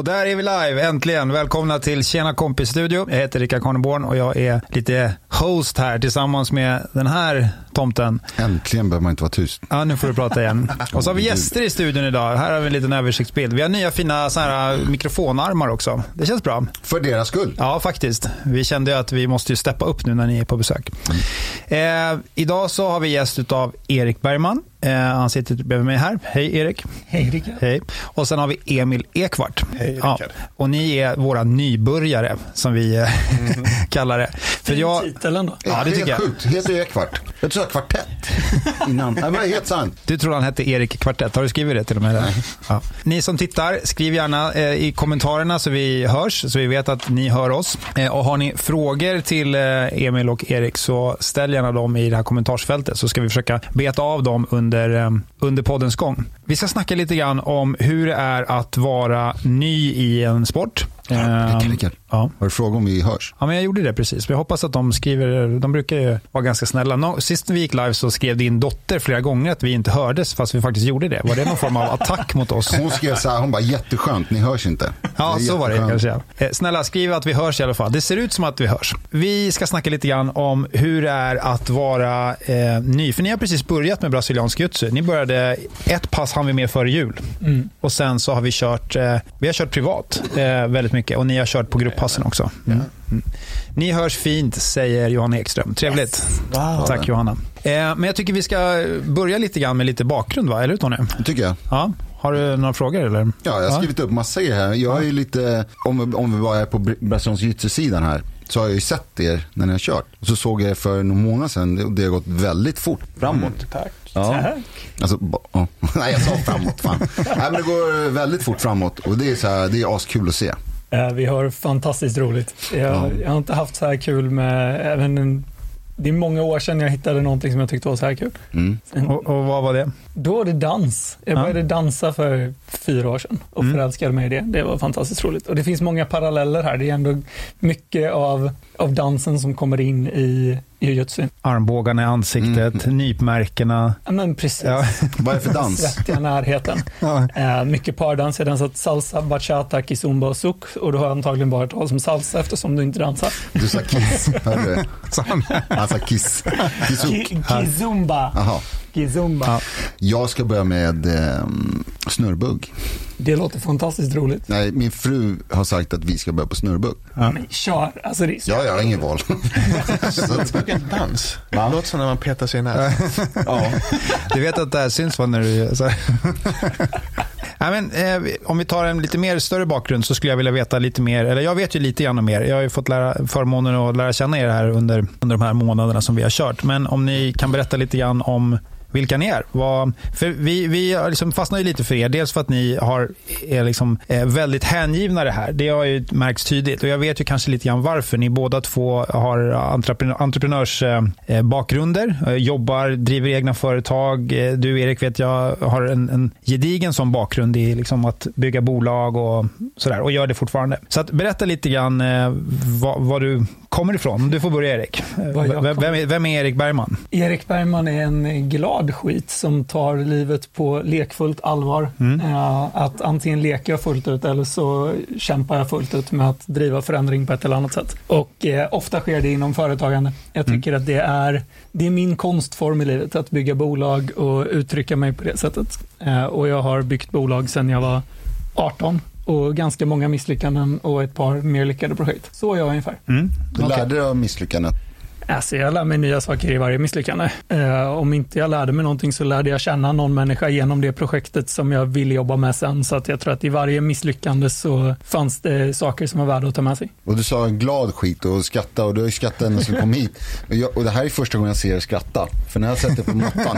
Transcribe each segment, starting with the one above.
Och där är vi live, äntligen. Välkomna till Tjena kompis-studio. Jag heter Rickard Karneborn och jag är lite host här tillsammans med den här tomten. Äntligen behöver man inte vara tyst. Ja, nu får du prata igen. Och så har vi gäster i studion idag. Här har vi en liten översiktsbild. Vi har nya fina så här, mikrofonarmar också. Det känns bra. För deras skull. Ja, faktiskt. Vi kände att vi måste ju steppa upp nu när ni är på besök. Mm. Eh, idag så har vi gäst av Erik Bergman. Eh, han sitter bredvid mig här. Hej Erik. Hej Rickard. Hej. Och sen har vi Emil Ekvart. Hej Rickard. Ja, och ni är våra nybörjare, som vi mm. kallar det. För jag... titel ändå. Ja, det tycker jag. Sjukt. Heter Ekvart? Jag tror kvartett innan. Nej, men helt sant. Du tror han hette Erik Kvartett. Har du skrivit det till och med? Nej. Ja. Ni som tittar, skriv gärna eh, i kommentarerna så vi hörs, så vi vet att ni hör oss. Eh, och har ni frågor till eh, Emil och Erik så ställ gärna dem i det här kommentarsfältet så ska vi försöka beta av dem under, under, eh, under poddens gång. Vi ska snacka lite grann om hur det är att vara ny i en sport. Ja, Rickard, ja. Har du frågat om vi hörs? Ja, men jag gjorde det precis. Jag hoppas att de skriver, de brukar ju vara ganska snälla. Sist vi gick live så skrev din dotter flera gånger att vi inte hördes fast vi faktiskt gjorde det. Var det någon form av attack mot oss? Hon skrev så här, hon bara jätteskönt, ni hörs inte. Ja, så var det kanske. Eh, snälla, skriv att vi hörs i alla fall. Det ser ut som att vi hörs. Vi ska snacka lite grann om hur det är att vara eh, ny. För ni har precis börjat med brasiliansk jutsu. Ni började, ett pass hann vi med före jul. Mm. Och sen så har vi kört, eh, vi har kört privat eh, väldigt mycket och ni har kört på grupppassen också. Mm. Mm. Ni hörs fint, säger Johanna Ekström. Trevligt. Yes. Wow. Tack Johanna. Eh, men jag tycker vi ska börja lite grann med lite bakgrund, va? eller hur Tony? Det tycker jag. Ja. Har du några frågor? Eller? Ja, jag har skrivit upp massa grejer här. Jag är ju lite, om, om vi bara är på brasiliansk jiu-sidan här, så har jag ju sett er när ni har kört. Och så såg jag er för någon månad sedan och det har gått väldigt fort framåt. Mm, tack. Ja. Tack. Alltså, oh. Nej, jag sa framåt. Fan. Nej, men det går väldigt fort framåt och det är, så här, det är askul att se. Vi har fantastiskt roligt. Jag, ja. jag, har inte haft så här kul med även en det är många år sedan jag hittade någonting som jag tyckte var så här kul. Mm. Och, och, vad var det? Då var det dans. Jag började ja. dansa för fyra år sedan och mm. förälskade mig i det. Det var fantastiskt roligt. Och det finns många paralleller här. Det är ändå mycket av, av dansen som kommer in i jujutsu. Armbågarna i ansiktet, mm. nypmärkena. Ja, men precis. Ja. Vad är det för dans? Svettiga närheten. ja. uh, mycket pardans. Jag har dansat salsa, bachata, kizumba och suk. Och du har antagligen bara talat om salsa eftersom du inte dansar. Du sa kiss, hörde Han sa kiss. Kizumba. Aha. Kizumba. Ja. Jag ska börja med eh, snurrbugg. Det låter fantastiskt roligt. Nej, min fru har sagt att vi ska börja på snurrbugg. Ja. Men kör. Alltså, det Ja, jag har ingen val. Snurrbugg är en dans. Det låter som när man petar sig i näsan. ja. Du vet att det här syns va, när du... Så. Nej, men, eh, om vi tar en lite mer större bakgrund så skulle jag vilja veta lite mer, eller jag vet ju lite grann mer. Jag har ju fått lära, förmånen att lära känna er här under, under de här månaderna som vi har kört. Men om ni kan berätta lite grann om vilka ni är. Vad, för vi vi liksom fastnar ju lite för er. Dels för att ni har, är liksom, är väldigt hängivna det här. Det har ju märkts tydligt. Och jag vet ju kanske lite grann varför. Ni båda två har entreprenör, entreprenörsbakgrunder. Eh, jobbar, driver egna företag. Du Erik vet jag har en, en gedigen sån bakgrund i liksom att bygga bolag och sådär. Och gör det fortfarande. Så att berätta lite grann eh, vad, vad du kommer ifrån. Du får börja Erik. Vem, vem, är, vem är Erik Bergman? Erik Bergman är en glad skit som tar livet på lekfullt allvar. Mm. Uh, att antingen leker jag fullt ut eller så kämpar jag fullt ut med att driva förändring på ett eller annat sätt. Och uh, ofta sker det inom företagande. Jag mm. tycker mm. att det är, det är min konstform i livet, att bygga bolag och uttrycka mig på det sättet. Uh, och jag har byggt bolag sedan jag var 18 och ganska många misslyckanden och ett par mer lyckade projekt. Så är jag ungefär. Mm. Du lärde dig av misslyckandet? Alltså jag lär mig nya saker i varje misslyckande. Eh, om inte jag lärde mig någonting så lärde jag känna någon människa genom det projektet som jag ville jobba med sen. Så att jag tror att i varje misslyckande så fanns det saker som var värda att ta med sig. Och du sa glad skit och skratta och du har ju skrattat ända sedan du kom hit. Och, jag, och, det här är första gången jag ser dig skratta. För när jag sätter på mattan,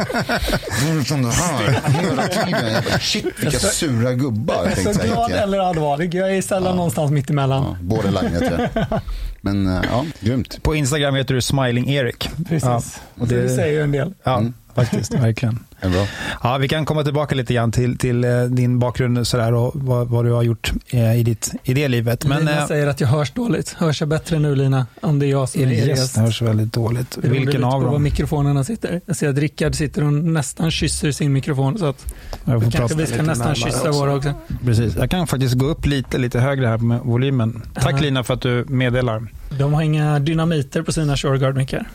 som det här, hela tiden. Jag bara, shit vilka sura gubbar. Jag är så glad eller allvarlig. Jag är sällan ja. någonstans mitt emellan. Ja, borderline heter jag. Men eh, ja, grymt. På Instagram heter du Smiling Erik. Precis, ja, och det, det säger ju en del. Ja, faktiskt. Verkligen. Det? Ja, vi kan komma tillbaka lite grann till, till eh, din bakgrund sådär, och vad, vad du har gjort eh, i, ditt, i det livet. Men Lina eh, säger att jag hörs dåligt. Hörs jag bättre nu Lina? Om det är jag som är gäst. hörs väldigt dåligt. Beroende Vilken av på var dem? mikrofonerna sitter. Jag ser att Rickard sitter och nästan kysser sin mikrofon. Så att Jag får kanske vi ska nästan kyssa också. våra också. Precis. Jag kan faktiskt gå upp lite, lite högre här med volymen. Tack Ja. Lina för att du meddelar. De har inga dynamiter på sina Shoreguard-mickar.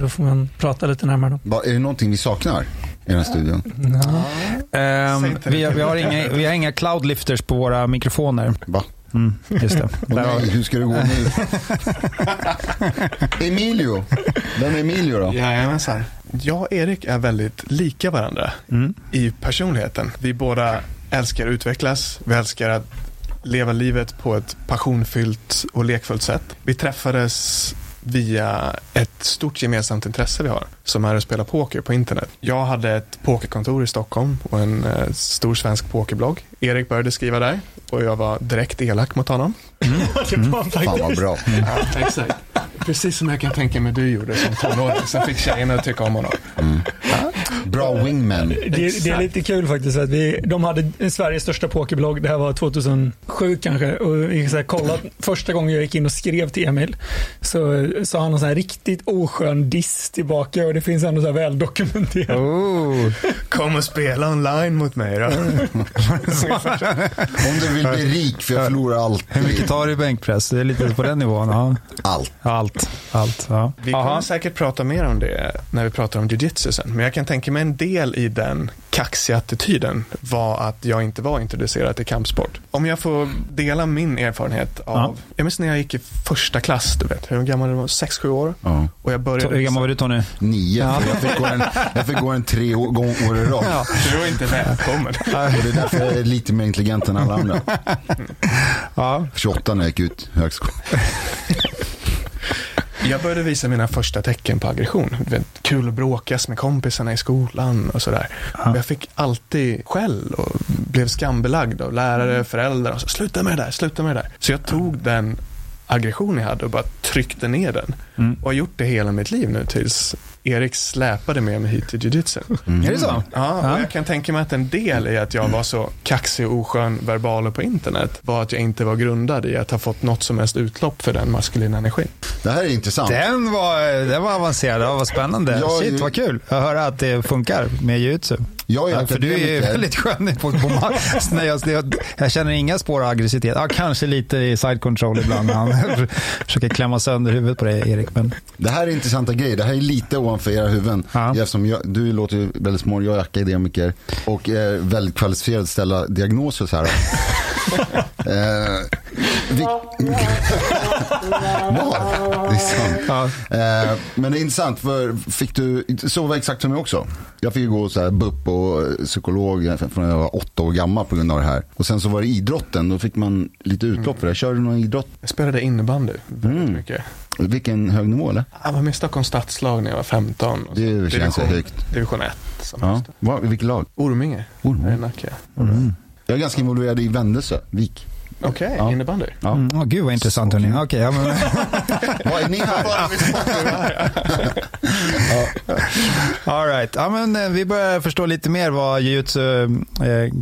Då får man prata lite närmare. Va, är det någonting vi saknar i den här studion? Ja. Ehm, Säg inte vi, vi, har inga, vi har inga cloudlifters på våra mikrofoner. Va? Mm, just det. Nej, hur ska det gå nu? Emilio. Vem är Emilio då? Jajamensan. Jag och Erik är väldigt lika varandra Mm. i personligheten. Vi båda älskar att utvecklas. Vi älskar att leva livet på ett passionfyllt och lekfullt sätt. Vi träffades via ett stort gemensamt intresse vi har, som är att spela poker på internet. Jag hade ett pokerkontor i Stockholm och en eh, stor svensk pokerblogg. Erik började skriva där och jag var direkt elak mot honom. Det var Fan vad bra. Ja, exakt. Precis som jag kan tänka mig du gjorde som tonåring, som fick tjejerna att tycka om honom. Bra wingman. Det, det är lite kul faktiskt att vi, de hade Sveriges största pokerblogg, det här var 2007 kanske, och vi så här kollat, första gången jag gick in och skrev till Emil så sa han någon så här riktigt oskön diss tillbaka och det finns ändå så här väl dokumenterat. Oh. Kom och spela online mot mig då. Om du vill bli rik, för jag förlorar allt. Hur mycket tar du i bänkpress? Det är lite på den nivån. Ja. Allt. Allt. Allt. Ja. Vi kommer Aha. säkert prata mer om det när vi pratar om jiu-jitsu sen. Men jag kan tänka mig en del i den kaxiga attityden var att jag inte var introducerad till kampsport. Om jag får dela min erfarenhet av, Ja. jag minns när jag gick i första klass, du vet, hur gammal var 6-7 år. Ja. Och jag började... Hur gammal var du Tony? Nio. Ja. För jag, fick gå en, jag fick gå en tre år i rad. Ja. Du var inte välkommen. Och det är därför jag är lite mer intelligent än alla andra. Ja. 28 när jag gick ut högskolan. Jag började visa mina första tecken på aggression. Kul att bråkas med kompisarna i skolan och sådär. Och Jag fick alltid skäll och blev skambelagd av lärare, föräldrar. Och så, sluta med det där, sluta med det där. Så jag tog den aggression jag hade och bara tryckte ner den. Mm. Och har gjort det hela mitt liv nu tills Erik släpade med mig hit till jiu-jitsu. Är det så? Ja, Ja. och jag kan tänka mig att en del i att jag var så kaxig och oskön verbaler på internet var att jag inte var grundad i att ha fått något som helst utlopp för den maskulina energin. Det här är intressant. Den var, den var avancerad. Det var spännande. Ja, Shit, vad kul att höra att det funkar med jujutsu. Jag är Ja, för du är ju väldigt skön på, på Nej, jag, jag, jag känner inga spår av aggressivitet. Ja, kanske lite i side control ibland när han försöker klämma sönder huvudet på dig, Erik. Men, Det här är intressanta grejer. Det här är lite ovanför era huvuden. Ja. Eftersom jag, du låter väldigt smart, jag är akademiker och är väldigt kvalificerad att ställa diagnoser så här. eh, vi... Var? Det är sant. ja. Eh, men det är intressant, för fick du, så var exakt som jag också. Jag fick ju gå så här BUP och psykolog från när jag var åtta år gammal på grund av det här. Och sen så var det idrotten, då fick man lite utlopp för det. Körde du någon idrott? Jag spelade innebandy väldigt Mm. mycket. Vilken hög nivå eller? Jag var med i Stockholms stadslag när jag var 15. Och så Det känns division, högt. Division 1. Som Ja. Var, vilket lag? Orminge. Orminge. Nacka. Mm. Jag är ganska involverad i Vändelsö, Vik. Okej, Ja. innebandy. Ja. Mm, åh, gud vad intressant. Hörni. Okej, ja, men, Vad är ni här? all right. ja, men, eh, vi börjar förstå lite mer vad jujutsu eh,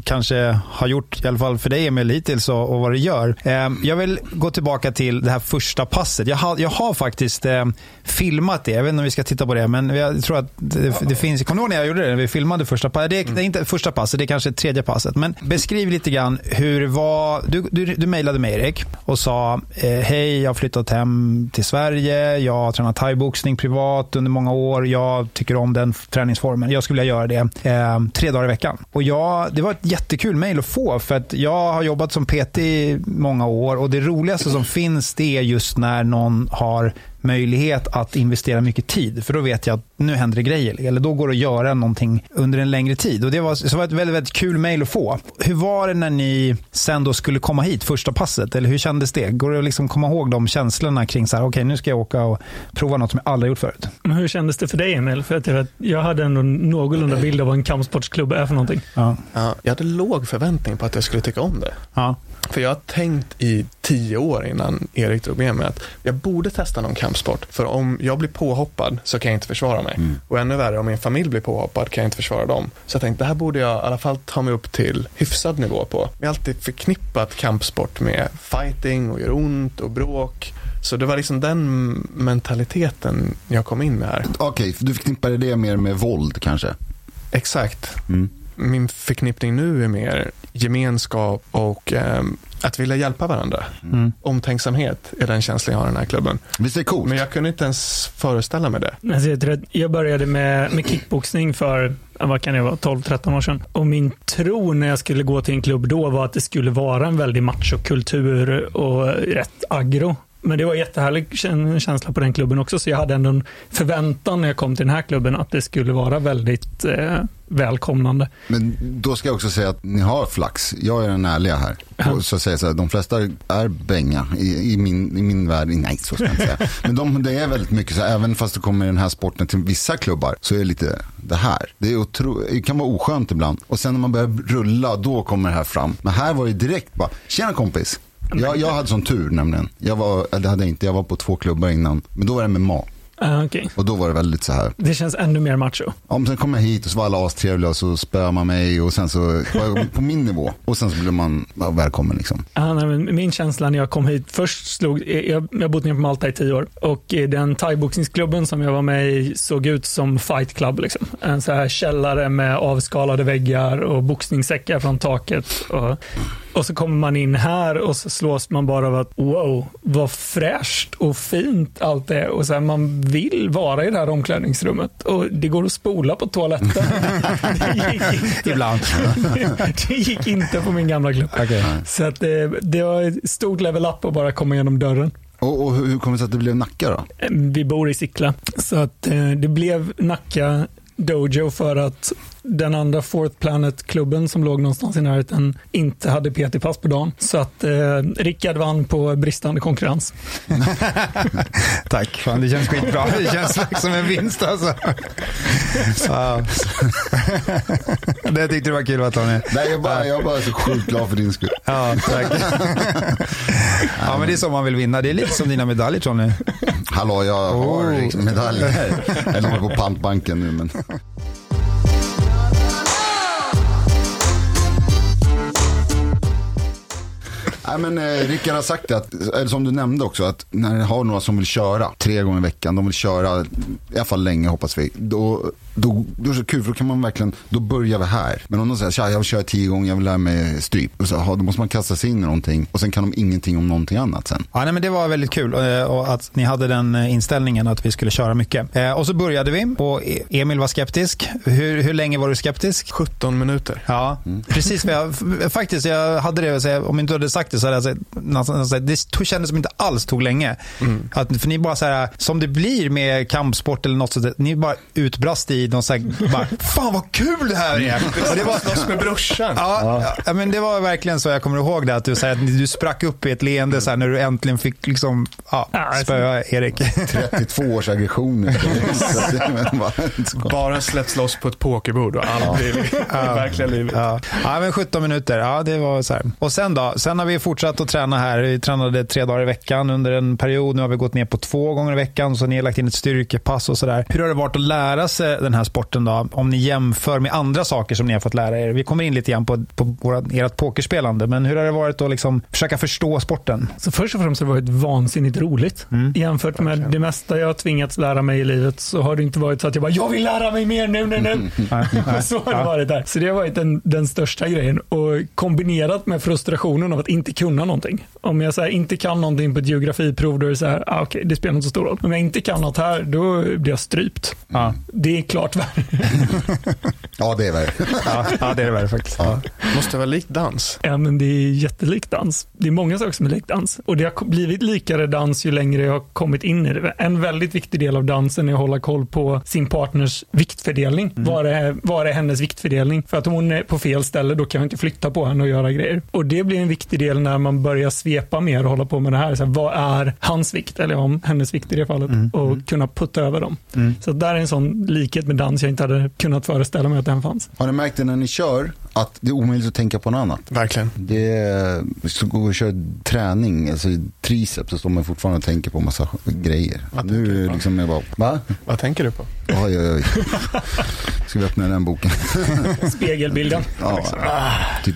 kanske har gjort, i alla fall för dig Emil, hittills och, och vad det gör. Eh, jag vill gå tillbaka till det här första passet. Jag har, jag har faktiskt eh, filmat det. Jag vet inte om vi ska titta på det, men jag tror att det, det finns... Kommer du ihåg när jag gjorde det? När vi filmade första passet? Det, är- det är inte första passet, det är kanske tredje passet. Men beskriv lite grann hur det var... Du, du, du mejlade mig Erik och sa eh, hej, jag har flyttat hem till Sverige. Jag har tränat thaiboxning privat under många år. Jag tycker om den träningsformen. Jag skulle vilja göra det eh, tre dagar i veckan. Och jag, det var ett jättekul mejl att få för att jag har jobbat som PT i många år och det roligaste som finns det är just när någon har möjlighet att investera mycket tid. För då vet jag att nu händer det grejer. Eller då går det att göra någonting under en längre tid. Och Det var, så var ett väldigt, väldigt kul mejl att få. Hur var det när ni sen då skulle komma hit första passet? Eller hur kändes det? Går det att liksom komma ihåg de känslorna kring så här, okej nu ska jag åka och prova något som jag aldrig gjort förut? Men hur kändes det för dig Emil? För att jag hade ändå någorlunda bild av vad en kampsportsklubb är för någonting. Ja. Ja, jag hade låg förväntning på att jag skulle tycka om det. Ja. För jag har tänkt i tio år innan Erik drog med mig att jag borde testa någon kampsport. För om jag blir påhoppad så kan jag inte försvara mig. Mm. Och ännu värre, om min familj blir påhoppad kan jag inte försvara dem. Så jag tänkte, det här borde jag i alla fall ta mig upp till hyfsad nivå på. Jag har alltid förknippat kampsport med fighting och gör ont och bråk. Så det var liksom den mentaliteten jag kom in med här. Okej, för du förknippade det mer med våld kanske? Exakt. Mm. Min förknippning nu är mer gemenskap och ehm, att vilja hjälpa varandra. Mm. Omtänksamhet är den känslan jag har i den här klubben. Visst är det coolt? Men jag kunde inte ens föreställa mig det. Alltså, jag, tror att jag började med, med kickboxning för vad kan det vara, 12-13 år sedan. Och min tro när jag skulle gå till en klubb då var att det skulle vara en väldig machokultur och rätt aggro. Men det var jättehärlig kän- känsla på den klubben också, så jag hade ändå en förväntan när jag kom till den här klubben att det skulle vara väldigt eh, välkomnande. Men då ska jag också säga att ni har flax. Jag är den ärliga här. Och så säger jag så här, de flesta är bänga i, i, min, i min värld. Nej, så ska jag inte säga. Men de, det är väldigt mycket så här, även fast det kommer i den här sporten till vissa klubbar så är det lite det här. Det, är otro, det kan vara oskönt ibland. Och sen när man börjar rulla, då kommer det här fram. Men här var det direkt bara, tjena kompis. Jag, jag hade sån tur nämligen. Jag var, det hade jag inte, jag var på två klubbar innan. Men då var det med mat. Ah, okej. Och då var det väldigt så här. Det känns ännu mer macho. Om sen kom jag hit och så var alla astrevliga och så spöade man mig och sen så var jag på min nivå. Och sen så blev man ja, välkommen liksom. Ah, nej, men min känsla när jag kom hit, först slog, jag, jag har bott nere på Malta i tio år och eh, den thaiboxningsklubben som jag var med i såg ut som fight club. Liksom. En så här källare med avskalade väggar och boxningssäckar från taket. Och, och så kommer man in här och så slås man bara av att wow, vad fräscht och fint allt är. Och så här, man vill vara i det här omklädningsrummet och det går att spola på toaletten. det gick inte. Ibland. det gick inte på min gamla klubb. Okej. Så att det, det var ett stort level up att bara komma igenom dörren. Och, och hur hur kommer det sig att det blev Nacka då? Eh, Vi bor i Sickla, så att eh, det blev Nacka Dojo för att den andra Fourth Planet-klubben som låg någonstans i närheten inte hade PT-pass på dagen. Så att eh, Rickard vann på bristande konkurrens. Tack. Fan, det känns skitbra. Det känns som en vinst alltså. Det tyckte du var kul va Tony? Nej, jag, bara, jag är bara så sjukt glad för din skull. Ja, tack. Ja, men det är så man vill vinna. Det är lite som dina medaljer Tony. Hallå, jag har Oh. liksom medaljer. Jag låg på pantbanken nu men. Nej men eh, Rickard har sagt det, att, eller som du nämnde också, att när ni har några som vill köra tre gånger i veckan, de vill köra i alla fall länge hoppas vi, då, då, då är det så kul för då kan man verkligen, då börjar vi här. Men om de säger, tja jag vill köra tio gånger, jag vill lära mig stryp, och så, aha, då måste man kasta sig in i någonting och sen kan de ingenting om någonting annat sen. Ja, nej, men det var väldigt kul eh, och att ni hade den eh, inställningen att vi skulle köra mycket. Eh, Och så började vi och E- Emil var skeptisk. Hur, hur länge var du skeptisk? 17 minuter. Ja, precis. Vad jag, faktiskt, jag hade det, säga, om inte du hade sagt det så hade jag sagt, nästan sagt, det tog- kändes som inte alls tog länge. Att, för ni bara så här, som det blir med kampsport eller något sånt, ni bara utbrast i någon så här, bara, fan vad kul det här är. Och det var, Slåss med brorsan. Ja, ja, men det var verkligen så jag kommer ihåg det. Att du, så här, att du sprack upp i ett leende så här, när du äntligen fick liksom, ja, Ja, spöa Erik. 32 års aggressioner. Bara släppts loss på ett pokerbord och aldrig i verkliga livet. Ja. ja, men 17 minuter. Ja, det var så här. Och sen då? Sen har vi fortsatt att träna här. Vi tränade tre dagar i veckan under en period. Nu har vi gått ner på två gånger i veckan. Så ni har lagt in ett styrkepass och sådär. Hur har det varit att lära sig den här sporten då? Om ni jämför med andra saker som ni har fått lära er. Vi kommer in lite grann på, på våra, ert pokerspelande. Men hur har det varit att liksom försöka förstå sporten? Så först och främst har det varit vansinnigt roligt. Jämfört med det mesta jag har tvingats lära mig i livet så har det inte varit så att jag bara, jag vill lära mig mer nu, nu, nu. så har det varit där. Så det har varit den, den största grejen. Och kombinerat med frustrationen av att inte kunna någonting. Om jag så här, inte kan någonting på ett geografiprov, då är det så här, ah, okej, det spelar inte så stor roll. Om jag inte kan något här, då blir jag strypt. Det är klart värre. Ja, det är värre. ja, ja det är det väl faktiskt. Ja. Måste vara likt dans. Ja, men det är jättelikt dans. Det är många saker som är likt dans. Och det har blivit likare dans ju längre jag har kommit in i det. En väldigt viktig del av dansen är att hålla koll på sin partners viktfördelning. Var, är, var är hennes viktfördelning? För att om hon är på fel ställe, då kan jag inte flytta på henne och göra grejer. Och det blir en viktig del när man börjar svepa mer och hålla på med det här. Så här vad är hans vikt, eller om hennes vikt i det fallet? Och kunna putta över dem. Så där är en sån likhet med dans jag inte hade kunnat föreställa mig att den fanns. Har ni märkt det när ni kör, att det är omöjligt att tänka på något annat. Verkligen. Det är, så går och kör träning, alltså triceps, så står man fortfarande och tänker på massa grejer. Vad nu är liksom jag bara, va? Vad tänker du på? Oj, oj, oj. Ska vi öppna den boken? Spegelbilden. Ja, typ.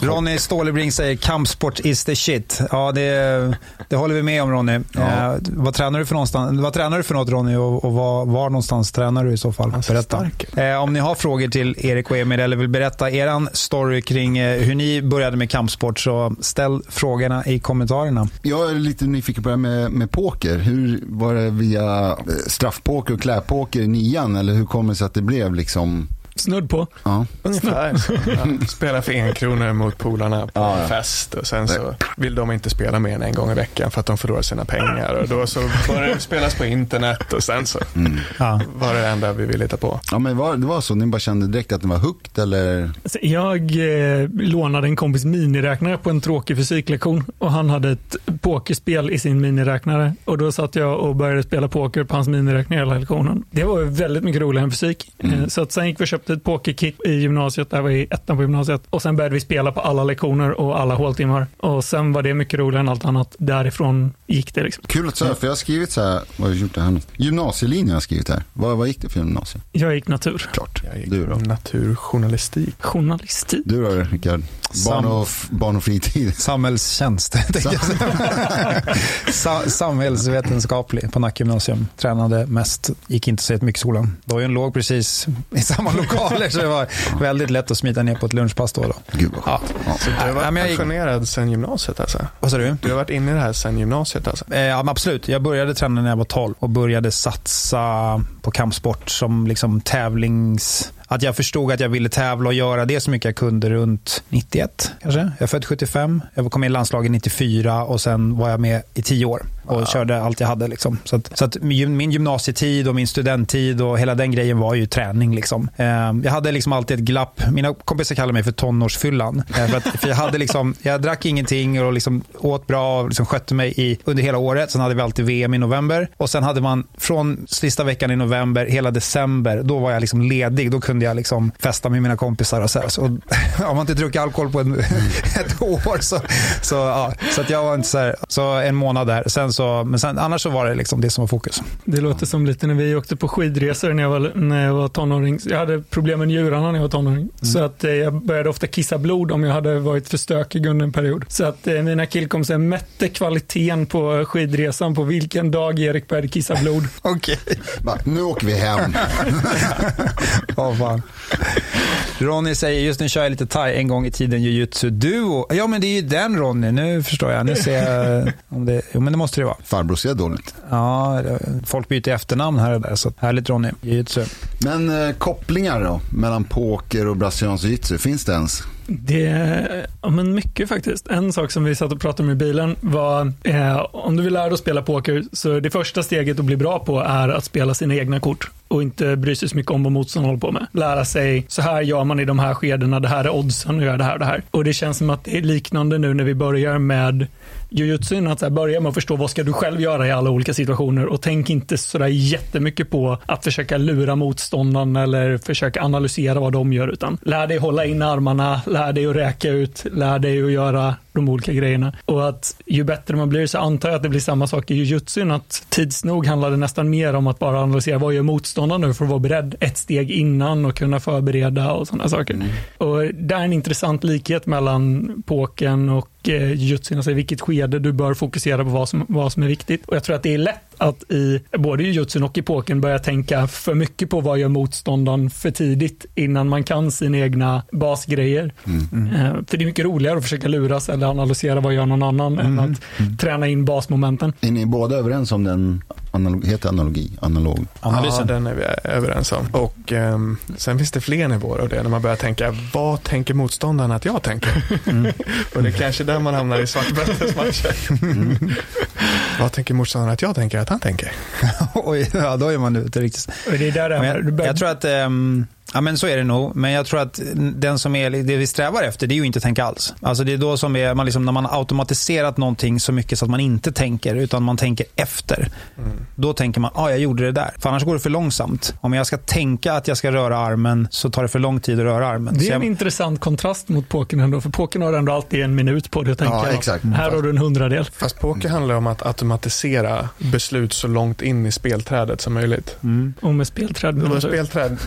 Ronny Stålebring säger kampsport is the shit. Ja, det, det håller vi med om Ronny. Ja. Eh, vad, tränar du för någonstans, vad tränar du för något Ronny och, och var, var någonstans tränar du i så fall? Berätta. Eh, om ni har frågor till Erik och Emil eller vill berätta er story kring eh, hur ni började med kampsport så ställ frågorna i kommentarerna. Jag är lite nyfiken på det här med, med poker. Hur Var det via eh, straffpoker och kläpoker i nian? Eller hur kommer det sig att det blev liksom... Snudd på. Ja. Ungefär. Ja, spela för en krona mot polarna på Ja, ja. en fest och sen så vill de inte spela mer än en gång i veckan för att de förlorar sina pengar. Och då så började det spelas på internet och sen så Ja. var det det enda vi ville hitta på. ja, men var, det var så? Ni bara kände direkt att det var hooked eller? Alltså, Jag eh, lånade en kompis miniräknare på en tråkig fysiklektion och han hade ett pokerspel i sin miniräknare och då satt jag och började spela poker på hans miniräknare hela lektionen. Det var väldigt mycket roligare än fysik. Eh, Så att sen gick vi och köpte ett pokerkit i gymnasiet, där var i ettan på gymnasiet och sen började vi spela på alla lektioner och alla håltimmar och sen var det mycket roligare än allt annat. Därifrån gick det liksom. Kul att säga, för jag har skrivit så här, vad har jag gjort det här? Gymnasielinjen har jag skrivit här. Vad, vad gick det för gymnasie? Jag gick natur. Klart. Jag gick Du då? naturjournalistik. Journalistik. Du då Rickard? Barn och, barn och fritid. Samhällstjänst. Sa- Samhällsvetenskaplig på Nacka gymnasium. Tränade mest, gick inte så jättemycket i skolan. Dagen låg precis i samma lokaler så det var väldigt lätt att smita ner på ett lunchpass då. då. Gud vad Ja. ja. Så du har Ja, varit gick- pensionerad sedan gymnasiet alltså? Vad sa du? Du har varit inne i det här sedan gymnasiet alltså? Eh, Ja, men absolut. Jag började träna när jag var 12 och började satsa på kampsport som liksom tävlings... Att jag förstod att jag ville tävla och göra det så mycket jag kunde runt 91 kanske. Jag är född 75. Jag kom med i landslaget 94 och sen var jag med i 10 år och körde allt jag hade. Liksom. Så, att, så att min gymnasietid och min studenttid och hela den grejen var ju träning. Liksom. Eh, Jag hade liksom alltid ett glapp. Mina kompisar kallar mig för tonårsfyllan. Eh, För, att, för jag, hade liksom, jag drack ingenting och liksom åt bra och liksom skötte mig i, under hela året. Sen hade vi alltid VM i november. Och sen hade man från sista veckan i november, hela december, då var jag liksom ledig. Då kunde jag liksom festa med mina kompisar. Och så, här. så och, Har man inte druckit alkohol på en, ett år så, så, ja, så att jag var inte så här, så en månad där. Sen så, men sen, annars så var det liksom det som var fokus. Det låter som lite när vi åkte på skidresor när jag var, när jag var tonåring. Jag hade problem med njurarna när jag var tonåring. Så att eh, jag började ofta kissa blod om jag hade varit för stökig under en period. Så att eh, mina killkompisar mätte kvaliteten på skidresan på vilken dag Erik började kissa blod. Okej. Bara, Nu åker vi hem. Ja, fan. Ronny säger, just nu kör jag lite thai en gång i tiden, jujutsu duo. Ja, men det är ju den Ronny, nu förstår jag. Nu ser jag om det, jo, men det måste det vara. Farbror ser dåligt. Ja, folk byter efternamn här och där, så härligt Ronny. Jujutsu. Men eh, kopplingar då? Mellan poker och brasiliansk jiu-jitsu, finns det ens? Det, ja men mycket faktiskt. En sak som vi satt och pratade om i bilen var eh, om du vill lära dig att spela poker så det första steget att bli bra på är att spela sina egna kort och inte bry sig så mycket om vad motståndaren håller på med. Lära sig, så här gör man i de här skedena, det här är oddsen och gör det här och det här. Och det känns som att det är liknande nu när vi börjar med jujutsun, att så här börja med att förstå vad ska du själv göra i alla olika situationer och tänk inte sådär jättemycket på att försöka lura motståndaren eller försöka analysera vad de gör, utan lär dig hålla in armarna, lär dig att räka ut, lär dig att göra de olika grejerna. Och att ju bättre man blir så antar jag att det blir samma sak i jujutsun, att tids nog handlar det nästan mer om att bara analysera vad gör motståndaren nu för att vara beredd ett steg innan och kunna förbereda och sådana saker. Och det är en intressant likhet mellan pokern och eh, alltså i vilket skede du bör fokusera på vad som, vad som är viktigt. Och jag tror att det är lätt att i både i jujutsun och i pokern börja tänka för mycket på vad gör motståndaren för tidigt innan man kan sina egna basgrejer. Eh, För det är mycket roligare att försöka luras eller analysera vad gör någon annan än att träna in basmomenten. Är ni båda överens om den, analog, heter analogi, analog? Analysen. Ja, den är vi överens om. Och ehm, sen finns det fler nivåer av det när man börjar tänka, vad tänker motståndaren att jag tänker? och det är kanske där man hamnar i svartbältesmatcher. vad tänker motståndaren att jag tänker att han tänker? Oj, ja, då är man ute riktigt. Det är där det jag, tror att ehm, Ja, men så är det nog. Men jag tror att den som är, det vi strävar efter, det är ju inte tänka alls. Alltså det är då som är, man liksom, när man har automatiserat någonting så mycket så att man inte tänker, utan man tänker efter. Mm. Då tänker man, ja, ah, jag gjorde det där. För annars går det för långsamt. Om jag ska tänka att jag ska röra armen så tar det för lång tid att röra armen. Det är en jag... intressant kontrast mot pokern ändå, för pokern har ändå alltid en minut på dig att tänka. Ja, exakt. Här har du en hundradel. Fast poker handlar om att automatisera beslut så långt in i spelträdet som möjligt. Mm. Och med spelträd. Med spelträd.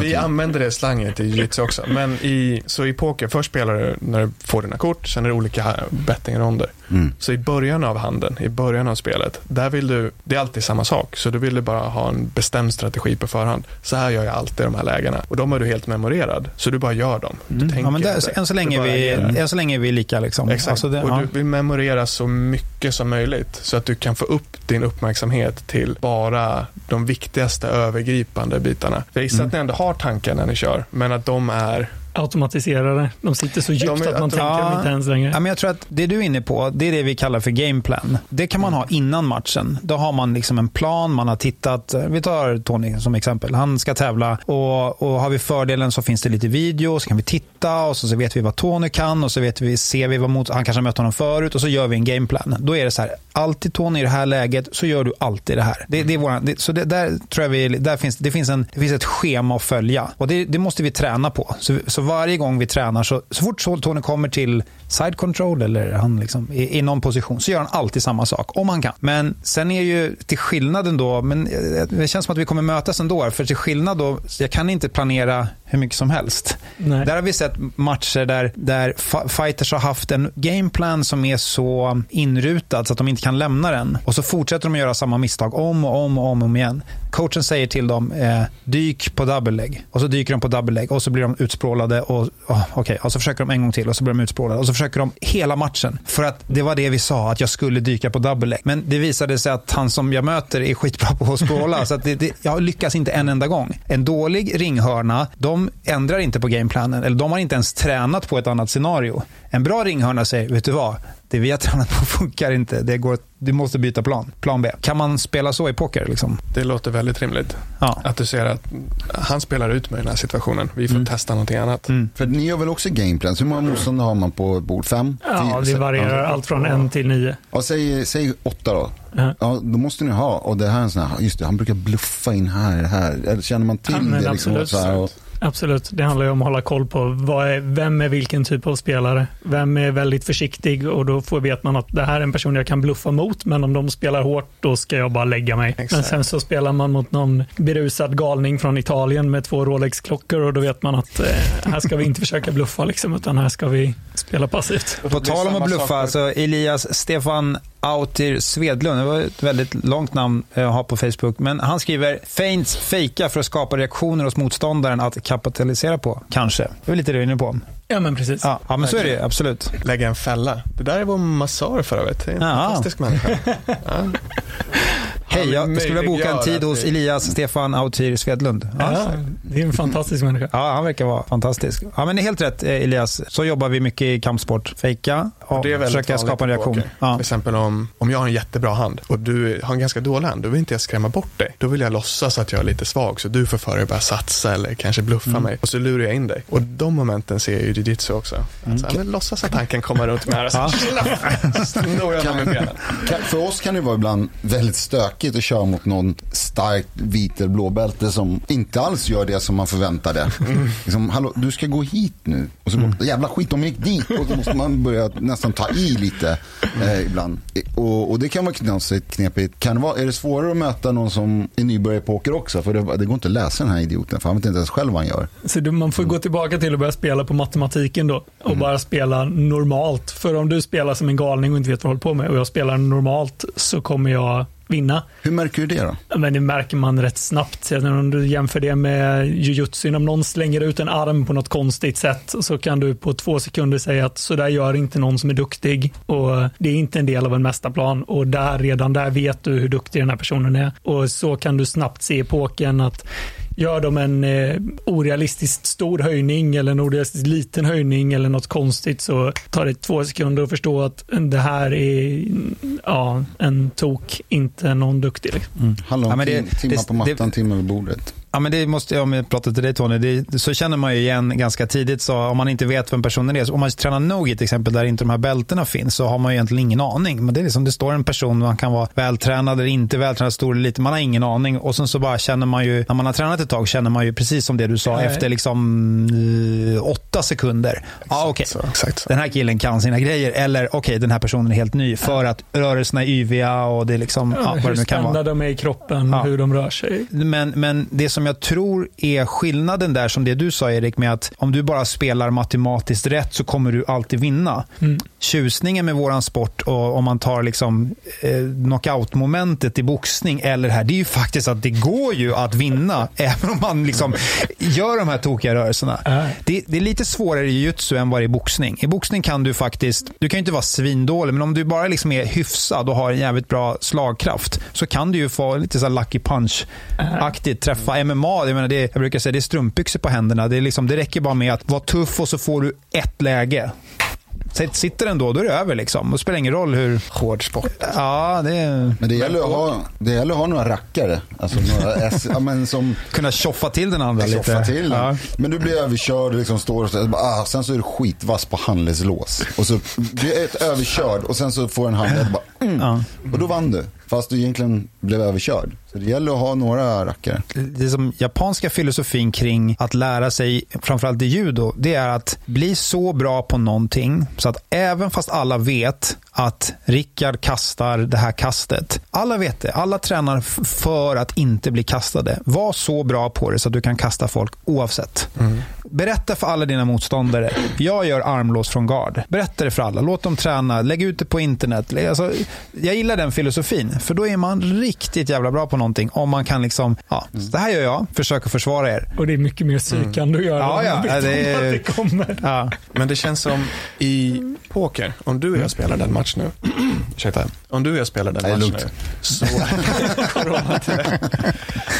Vi använder det slanget i jiu också. Men i, så i poker, först spelar du när du får dina kort, sen är det olika bettingronder. Mm. Så i början av handeln, i början av spelet, där vill du, det är alltid samma sak. Så du vill du bara ha en bestämd strategi på förhand. Så här gör jag alltid de här lägena. Och de är du helt memorerad. Så du bara gör dem. Du mm. ja, men där, än, så länge vi, än så länge är vi lika. Liksom. Exakt. Alltså det, och ja. du vill memorera så mycket som möjligt. Så att du kan få upp din uppmärksamhet till bara de viktigaste övergripande bitarna. För gissa mm. att ni ändå har tankar när ni kör, men att de är automatiserade. De sitter så djupt är, att man tänker dem inte ens längre. Ja, men jag tror att det du är inne på, det är det vi kallar för gameplan. Det kan man ha innan matchen. Då har man liksom en plan, man har tittat. Vi tar Tony som exempel. Han ska tävla och, och har vi fördelen så finns det lite video, så kan vi titta och så, så vet vi vad Tony kan och så vet vi, ser vi vad mot, han kanske har mött honom förut och så gör vi en gameplan. Då är det så här, alltid Tony i det här läget så gör du alltid det här. Det, det är våran, det, så det, där tror jag vi, där finns, det, finns en, det finns ett schema att följa och det, det måste vi träna på. Så, så varje gång vi tränar, så, så fort Tony kommer till side control eller han liksom, i, i någon position, så gör han alltid samma sak, om han kan. Men sen är ju till skillnaden då, men eh, det känns som att vi kommer mötas ändå, för till skillnad då, jag kan inte planera hur mycket som helst. Nej. Där har vi sett matcher där, där fighters har haft en gameplan som är så inrutad så att de inte kan lämna den. Och så fortsätter de att göra samma misstag om och om och om, och om igen. Coachen säger till dem, eh, dyk på double leg. Och så dyker de på double leg och så blir de utsprålade. Och, oh, okay. och så försöker de en gång till och så blir de utsprålade. Och så försöker de hela matchen. För att det var det vi sa, att jag skulle dyka på double leg. Men det visade sig att han som jag möter är skitbra på att språla. så att det, det, jag lyckas inte en enda gång. En dålig ringhörna, de ändrar inte på gameplanen. Eller de har inte ens tränat på ett annat scenario. En bra ringhörna säger, vet du vad? Det vi har tränat på funkar inte. Det går, du måste byta plan. Plan B. Kan man spela så i poker? Liksom? Det låter väldigt rimligt. Ja. Att du ser att han spelar ut med den här situationen. Vi får mm. testa någonting annat. Mm. För ni gör väl också gameplans? Hur många motståndare har man på bord? Fem? Ja, det varierar. Allt från en till nio. Ja, säg, säg åtta då. Ja. ja, då måste ni ha, och det här är en sån här, just det, han brukar bluffa in här, här. Känner man till ja, det? Liksom, absolut. Så här, och, Absolut, det handlar ju om att hålla koll på vad är, vem är vilken typ av spelare. Vem är väldigt försiktig och då får vet man att det här är en person jag kan bluffa mot men om de spelar hårt då ska jag bara lägga mig. Exakt. Men sen så spelar man mot någon berusad galning från Italien med två Rolex-klockor och då vet man att eh, här ska vi inte försöka bluffa liksom utan här ska vi spela passivt. På tal om att bluffa, alltså Elias Stefan Autir Svedlund, det var ett väldigt långt namn att ha på Facebook, men han skriver “Feints fejka för att skapa reaktioner hos motståndaren att kapitalisera på”. Kanske. Det är lite det du är inne på. Ja, men precis. Ja, ja men så är det absolut. Lägga en fälla. Det där är vår massör för övrigt. Det är en ja. fantastisk människa. Ja. Hej, jag skulle vilja boka en tid hos Elias Stefan Autir Svedlund. Ja. ja. det är en fantastisk människa. Ja, han verkar vara fantastisk. Ja, men det är helt rätt eh, Elias. Så jobbar vi mycket i kampsport. Fejka och, och försöka skapa en reaktion. Ja. Till exempel om, om jag har en jättebra hand och du har en ganska dålig hand, då vill inte jag skrämma bort dig. Då vill jag låtsas att jag är lite svag så du får för dig att börja satsa eller kanske bluffa mm. mig och så lurar jag in dig. Och de momenten ser jag ju i jujitsu också. Mm. Alltså, men låtsas att han kan komma runt mig här och så snor jag med benen. För oss kan det vara ibland väldigt stökigt att köra mot någon starkt vit eller blåbälte som inte alls gör det som man förväntade. Mm. Liksom, hallå, du ska gå hit nu. Och så mm. jävla skit, de gick dit. Och så måste man börja nästan ta i lite eh, ibland. Och, och, det kan vara knepigt. Kan det vara, är det svårare att möta någon som är nybörjare på poker också? För det, det, går inte att läsa den här idioten, för han vet inte ens själv vad han gör. Så du, man får gå tillbaka till att börja spela på matematiken då och mm. bara spela normalt. För om du spelar som en galning och inte vet vad du håller på med och jag spelar normalt så kommer jag vinna. Hur märker du det då? Men det märker man rätt snabbt. Om du jämför det med jujutsu, om någon slänger ut en arm på något konstigt sätt så kan du på två sekunder säga att så där gör inte någon som är duktig och det är inte en del av en mästarplan och där, redan där vet du hur duktig den här personen är. Och så kan du snabbt se epoken att Gör de en eh, orealistiskt stor höjning eller en orealistiskt liten höjning eller något konstigt så tar det två sekunder att förstå att det här är ja, en tok, inte någon duktig. Liksom. Mm. Handlar om ja, det, timmar på mattan, timmar vid bordet. Ja, men det måste jag, om jag pratar till dig Tony, det, så känner man ju igen ganska tidigt. Så om man inte vet vem personen är, om man tränar Nogi till exempel, där inte de här bältena finns, så har man ju egentligen ingen aning. Men det är liksom, det står en person, man kan vara vältränad eller inte vältränad, stor eller liten, man har ingen aning. Och sen så bara känner man ju, när man har tränat ett tag, känner man ju precis som det du sa, Nej. efter liksom eh, åtta sekunder. Ja, okej. Så, exakt så. Den här killen kan sina grejer. Eller okej, den här personen är helt ny. För att rörelserna är yviga och det är liksom, ja, vad hur det nu kan vara. spända de är i kroppen, Ja. hur de rör sig. Men, men det som jag tror är skillnaden där, som det du sa Erik, med att om du bara spelar matematiskt rätt så kommer du alltid vinna. Mm. Tjusningen med våran sport, och om man tar liksom, eh, knockout-momentet i boxning eller här, det är ju faktiskt att det går ju att vinna, även om man liksom gör de här tokiga rörelserna. Ja. Det, det är lite svårare i jiu-jitsu än vad det är i boxning. I boxning kan du faktiskt, du kan ju inte vara svindålig, men om du bara liksom är hyfsad och har en jävligt bra slagkraft så kan du ju få lite så lucky punch-aktigt träffa. MMA, jag, menar det, jag brukar säga det är strumpbyxor på händerna. Det, är liksom, det räcker bara med att vara tuff och så får du ett läge. Sitt- Sitter den då, då är det över. Liksom. Det spelar ingen roll hur... Hård sport. Ja, det är... Men det gäller, att ha, det gäller att ha några rackare. Alltså några S, ja, men som Kunna tjoffa till den andra lite. tjoffa till. Ja. Men du blir överkörd och liksom står och så, ah, sen så är du skitvass på handledslås. Och så blir du ett överkörd och sen så får en handled bara, mm. Ja. Och då vann du. Fast du egentligen blev överkörd. Så det gäller att ha några rackare. det som japanska filosofin kring att lära sig, framförallt i judo, det är att bli så bra på någonting så att även fast alla vet att Rickard kastar det här kastet. Alla vet det. Alla tränar för att inte bli kastade. Var så bra på det så att du kan kasta folk oavsett. Berätta för alla dina motståndare. Jag gör armlås från gard. Berätta det för alla. Låt dem träna. Lägg ut det på internet. Alltså, jag gillar den filosofin. För då är man riktigt jävla bra på någonting. Om man kan liksom, ja, så det här gör jag. Försöker försvara er. Och det är mycket mer psykande att göra. Ja, ja, det är- att det kommer. Ja. Men det känns som i poker, om du och jag spelar den match nu. Ursäkta. Om du och jag spelar den match lugnt. nu. Så,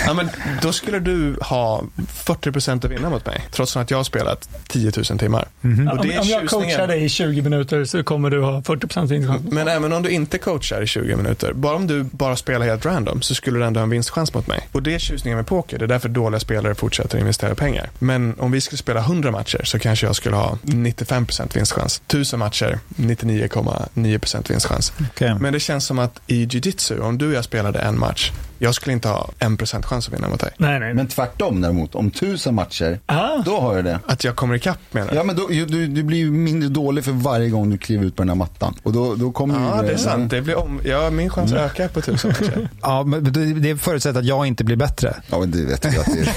ja, men då skulle du ha 40% att vinna mot mig. Trots att jag har spelat 10 000 timmar. Mhm. Och Om, det är om jag coachar dig i 20 minuter så kommer du ha 40% vinstchans. Men även om du inte coachar i 20 minuter, bara om du bara spelar helt random så skulle du ändå ha en vinstchans mot mig. Och det är tjusningen med poker, det är därför dåliga spelare fortsätter investera pengar. Men om vi skulle spela 100 matcher så kanske jag skulle ha 95% vinstchans. 1000 matcher, 99,9% vinstchans. Okej. Men det känns som att i jiu-jitsu, om du och jag spelade en match, jag skulle inte ha 1% chans att vinna mot dig. Nej, nej. Men tvärtom däremot, om tusen matcher, Ah. då har jag det. Att jag kommer ikapp menar Ja men då, du, du blir ju mindre dålig för varje gång du kliver ut på den här mattan. Och då, då kommer Ja, ju det är sant. Det blir om... Ja, min chans ökar på 1000 matcher. Ja, men det- det förutsätter att jag inte blir bättre. Ja men det vet du att det är.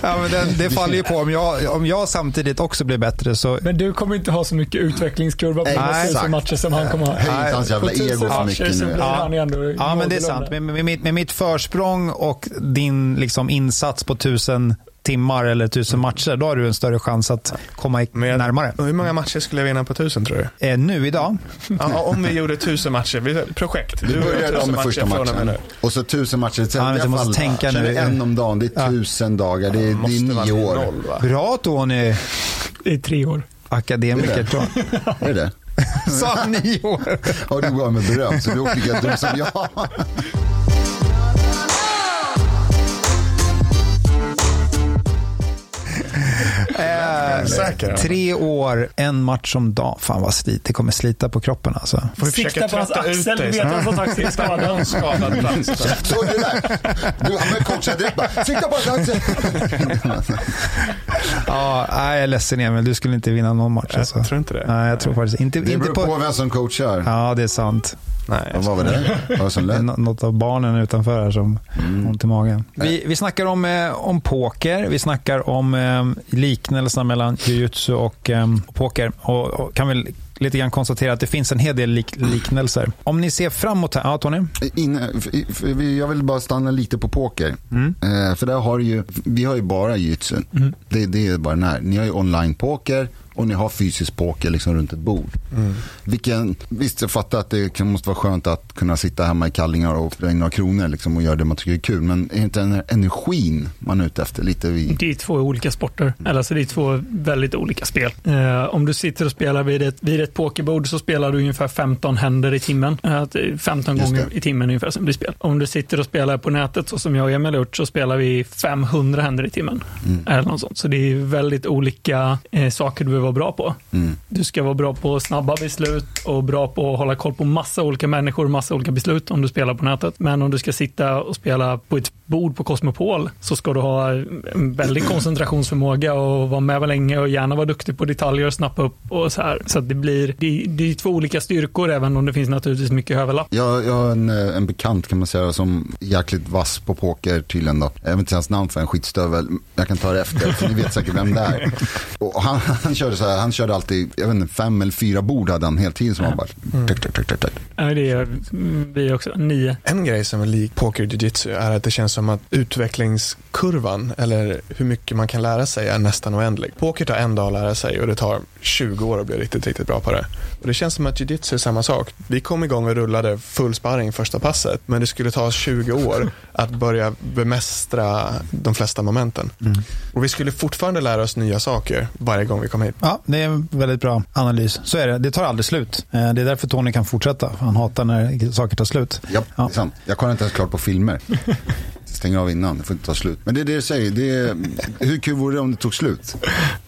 Ja, men det, det faller ju på. Om jag, om jag samtidigt också blir bättre så... Men du kommer inte ha så mycket utvecklingskurva på Nej, tusen matcher som han kommer ha. Höj inte hans jävla tusen ego för mycket nu. Ja. men det är sant. Med, med, mitt, med mitt försprång och din liksom, insats på tusen timmar eller tusen matcher, då har du en större chans att komma jag- närmare. Hur många matcher skulle jag vinna på 1000 tror du? Eh, nu idag? Ja, om vi gjorde 1000 matcher. Vi- Projekt. Du börjar då 1000 med första från och med matchen. nu. Och så tusen matcher. Sen Ja, jag måste fall, tänka är nu. det en om dagen. Det är Ja. tusen dagar. Det är, det Måste är vara nio år. Noll? Bra Tony! I tre år. Akademiker. Det är det. tror jag. Är det? Sa nio år? Ja, du gav mig beröm. Så du är lika dum som jag. Säker, ja. tre år, en match om dagen. Fan vad slit. Det kommer slita på kroppen alltså. Får vi Sikta på hans axel, dig vet hans att axeln är skadad. Skadad plats. Så det där. Du, han blev coachad direkt bara. Sikta på hans axel. Ja, jag är ledsen Emil. Du skulle inte vinna någon match. Jag Alltså. tror inte det. Nej, jag tror faktiskt inte. Det inte beror på på... vem som coachar. Ja, det är sant. Nej, Ja, vad var det? Vad var det som lät? nå- något av barnen utanför här som Mm. ont i magen. Vi, vi snackar om, eh, om poker. Vi snackar om eh, liknelserna mellan jujutsu och eh, poker. Och, och kan väl lite grann konstatera att det finns en hel del lik, liknelser. Om ni ser framåt här. Ja, Tony? Inne, jag vill bara stanna lite på poker. Mm. Eh, för där har ju, vi har ju bara jitsu. Det, det är bara den här. Ni har ju online poker och ni har fysisk poker liksom runt ett bord. Mm. Vilken, visst, jag fattar att det kan, måste vara skönt att kunna sitta hemma i kallingar och dra in några kronor liksom, och göra det man tycker är kul. Men är inte den energin man är ute efter lite vid... Det är två olika sporter, eller alltså det är två väldigt olika spel. Eh, om du sitter och spelar vid ett, vid ett pokerbord så spelar du ungefär 15 händer i timmen. Eh, 15 Just gånger det. i timmen ungefär som blir spel. Om du sitter och spelar på nätet så som jag och Emil har gjort så spelar vi 500 händer i timmen. Mm. Eller något sånt. Så det är väldigt olika eh, saker du behöver vara bra på. Mm. Du ska vara bra på snabba beslut och bra på att hålla koll på massa olika människor, massa olika beslut om du spelar på nätet. Men om du ska sitta och spela på ett bord på Cosmopol så ska du ha en väldig koncentrationsförmåga och vara med länge och gärna vara duktig på detaljer och snappa upp och så här. Så att det blir, det, det är två olika styrkor även om det finns naturligtvis mycket överlapp. Jag, jag har en, eh, en bekant kan man säga som jäkligt vass på poker tydligen då. Jag vet inte hans namn för en skitstövel. Jag kan ta det efter för ni vet säkert vem det är. Och han, han körde så här, han körde alltid, jag vet inte, fem eller fyra bord hade han hela tiden som han bara, tack, tack, tack, tack, tack. Ja, Det är vi också, nio. En grej som är lik poker jiu-jitsu är att det känns som att utvecklingskurvan, eller hur mycket man kan lära sig, är nästan oändlig. Poker tar en dag att lära sig och det tar 20 år att bli riktigt, riktigt bra på det. Och det känns som att jiu-jitsu är samma sak. Vi kom igång och rullade full sparring första passet, men det skulle ta oss 20 år att börja bemästra de flesta momenten. Och vi skulle fortfarande lära oss nya saker varje gång vi kom hit. Ja, det är en väldigt bra analys. Så är det. Det tar aldrig slut. Eh, Det är därför Tony kan fortsätta. Han hatar när saker tar slut. Ja, Ja. det är sant. Jag kollar inte ens klart på filmer. Stänger av innan, det får inte ta slut. Men det är det jag säger, det är, hur kul vore det om det tog slut?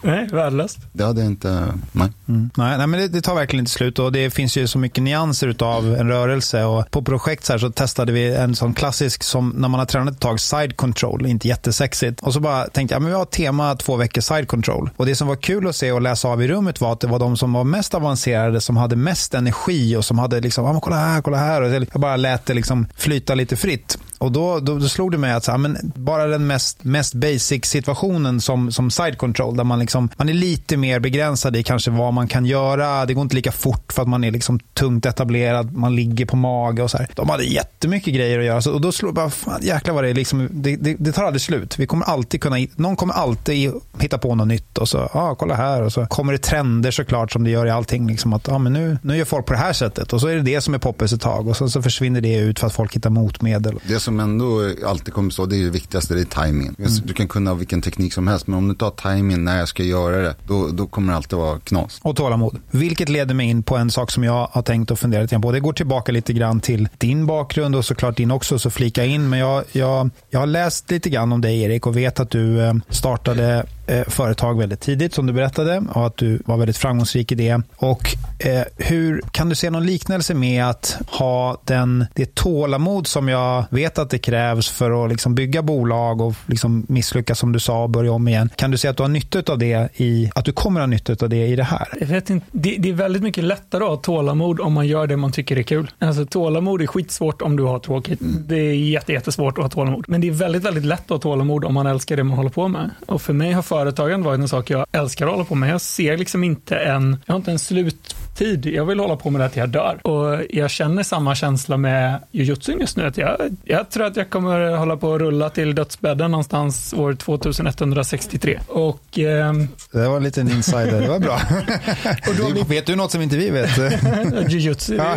Nej, värdelöst. Det hade inte, nej. Mm. Nej, nej, men det, det tar verkligen inte slut och det finns ju så mycket nyanser av en rörelse. Och på projekt så, här så testade vi en sån klassisk som när man har tränat ett tag, side control, inte jättesexigt. Och så bara tänkte jag, men vi har tema två veckor side control. Och det som var kul att se och läsa av i rummet var att det var de som var mest avancerade som hade mest energi och som hade liksom, ah, kolla här, kolla här. Och jag bara lät det liksom flyta lite fritt. Och då, då, då slog det mig att så här, men bara den mest, mest basic situationen som, som side control, där man, liksom, man är lite mer begränsad i kanske vad man kan göra. Det går inte lika fort för att man är liksom tungt etablerad, man ligger på mage och så här. De hade jättemycket grejer att göra. Så, och då slår det bara, fan, jäklar vad det är. Liksom, det, det, det tar aldrig slut. Vi kommer alltid kunna, någon kommer alltid hitta på något nytt. Och så, ja, ah, kolla här. Och så kommer det trender såklart som det gör i allting. Liksom att, ah, men nu, nu gör folk på det här sättet. Och så är det det som är poppis ett tag. Och sen så försvinner det ut för att folk hittar motmedel. Det som ändå alltid kommer stå, det är det viktigaste, det är timingen. Du kan kunna vilken teknik som helst, men om du inte har timingen när jag ska göra det, då, då kommer det alltid vara knas. och tålamod. Vilket leder mig in på en sak som jag har tänkt och funderat lite på. Det går tillbaka lite grann till din bakgrund och såklart din också, så flika in. Men jag, jag, jag har läst lite grann om dig Erik och vet att du eh, startade företag väldigt tidigt som du berättade och att du var väldigt framgångsrik i det. Och eh, hur Kan du se någon liknelse med att ha den, det tålamod som jag vet att det krävs för att liksom bygga bolag och liksom misslyckas som du sa och börja om igen. Kan du se att du har nytta av det i, att du kommer ha nytta av det i det här? Jag vet inte, det, det är väldigt mycket lättare att ha tålamod om man gör det man tycker är kul. Alltså, tålamod är skitsvårt om du har tråkigt. Det är jätte, jättesvårt att ha tålamod. Men det är väldigt, väldigt lätt att ha tålamod om man älskar det man håller på med. Och för mig har företagande varit en sak jag älskar att hålla på med. Jag ser liksom inte en, jag har inte en sluttid. Jag vill hålla på med det till jag dör. Och jag känner samma känsla med jujutsu just nu. Att jag, jag tror att jag kommer hålla på att rulla till dödsbädden någonstans år 2163. Och ehm, Det var en liten insider, det var bra. Och då vi- Vet du något som inte vi vet? Jujutsu.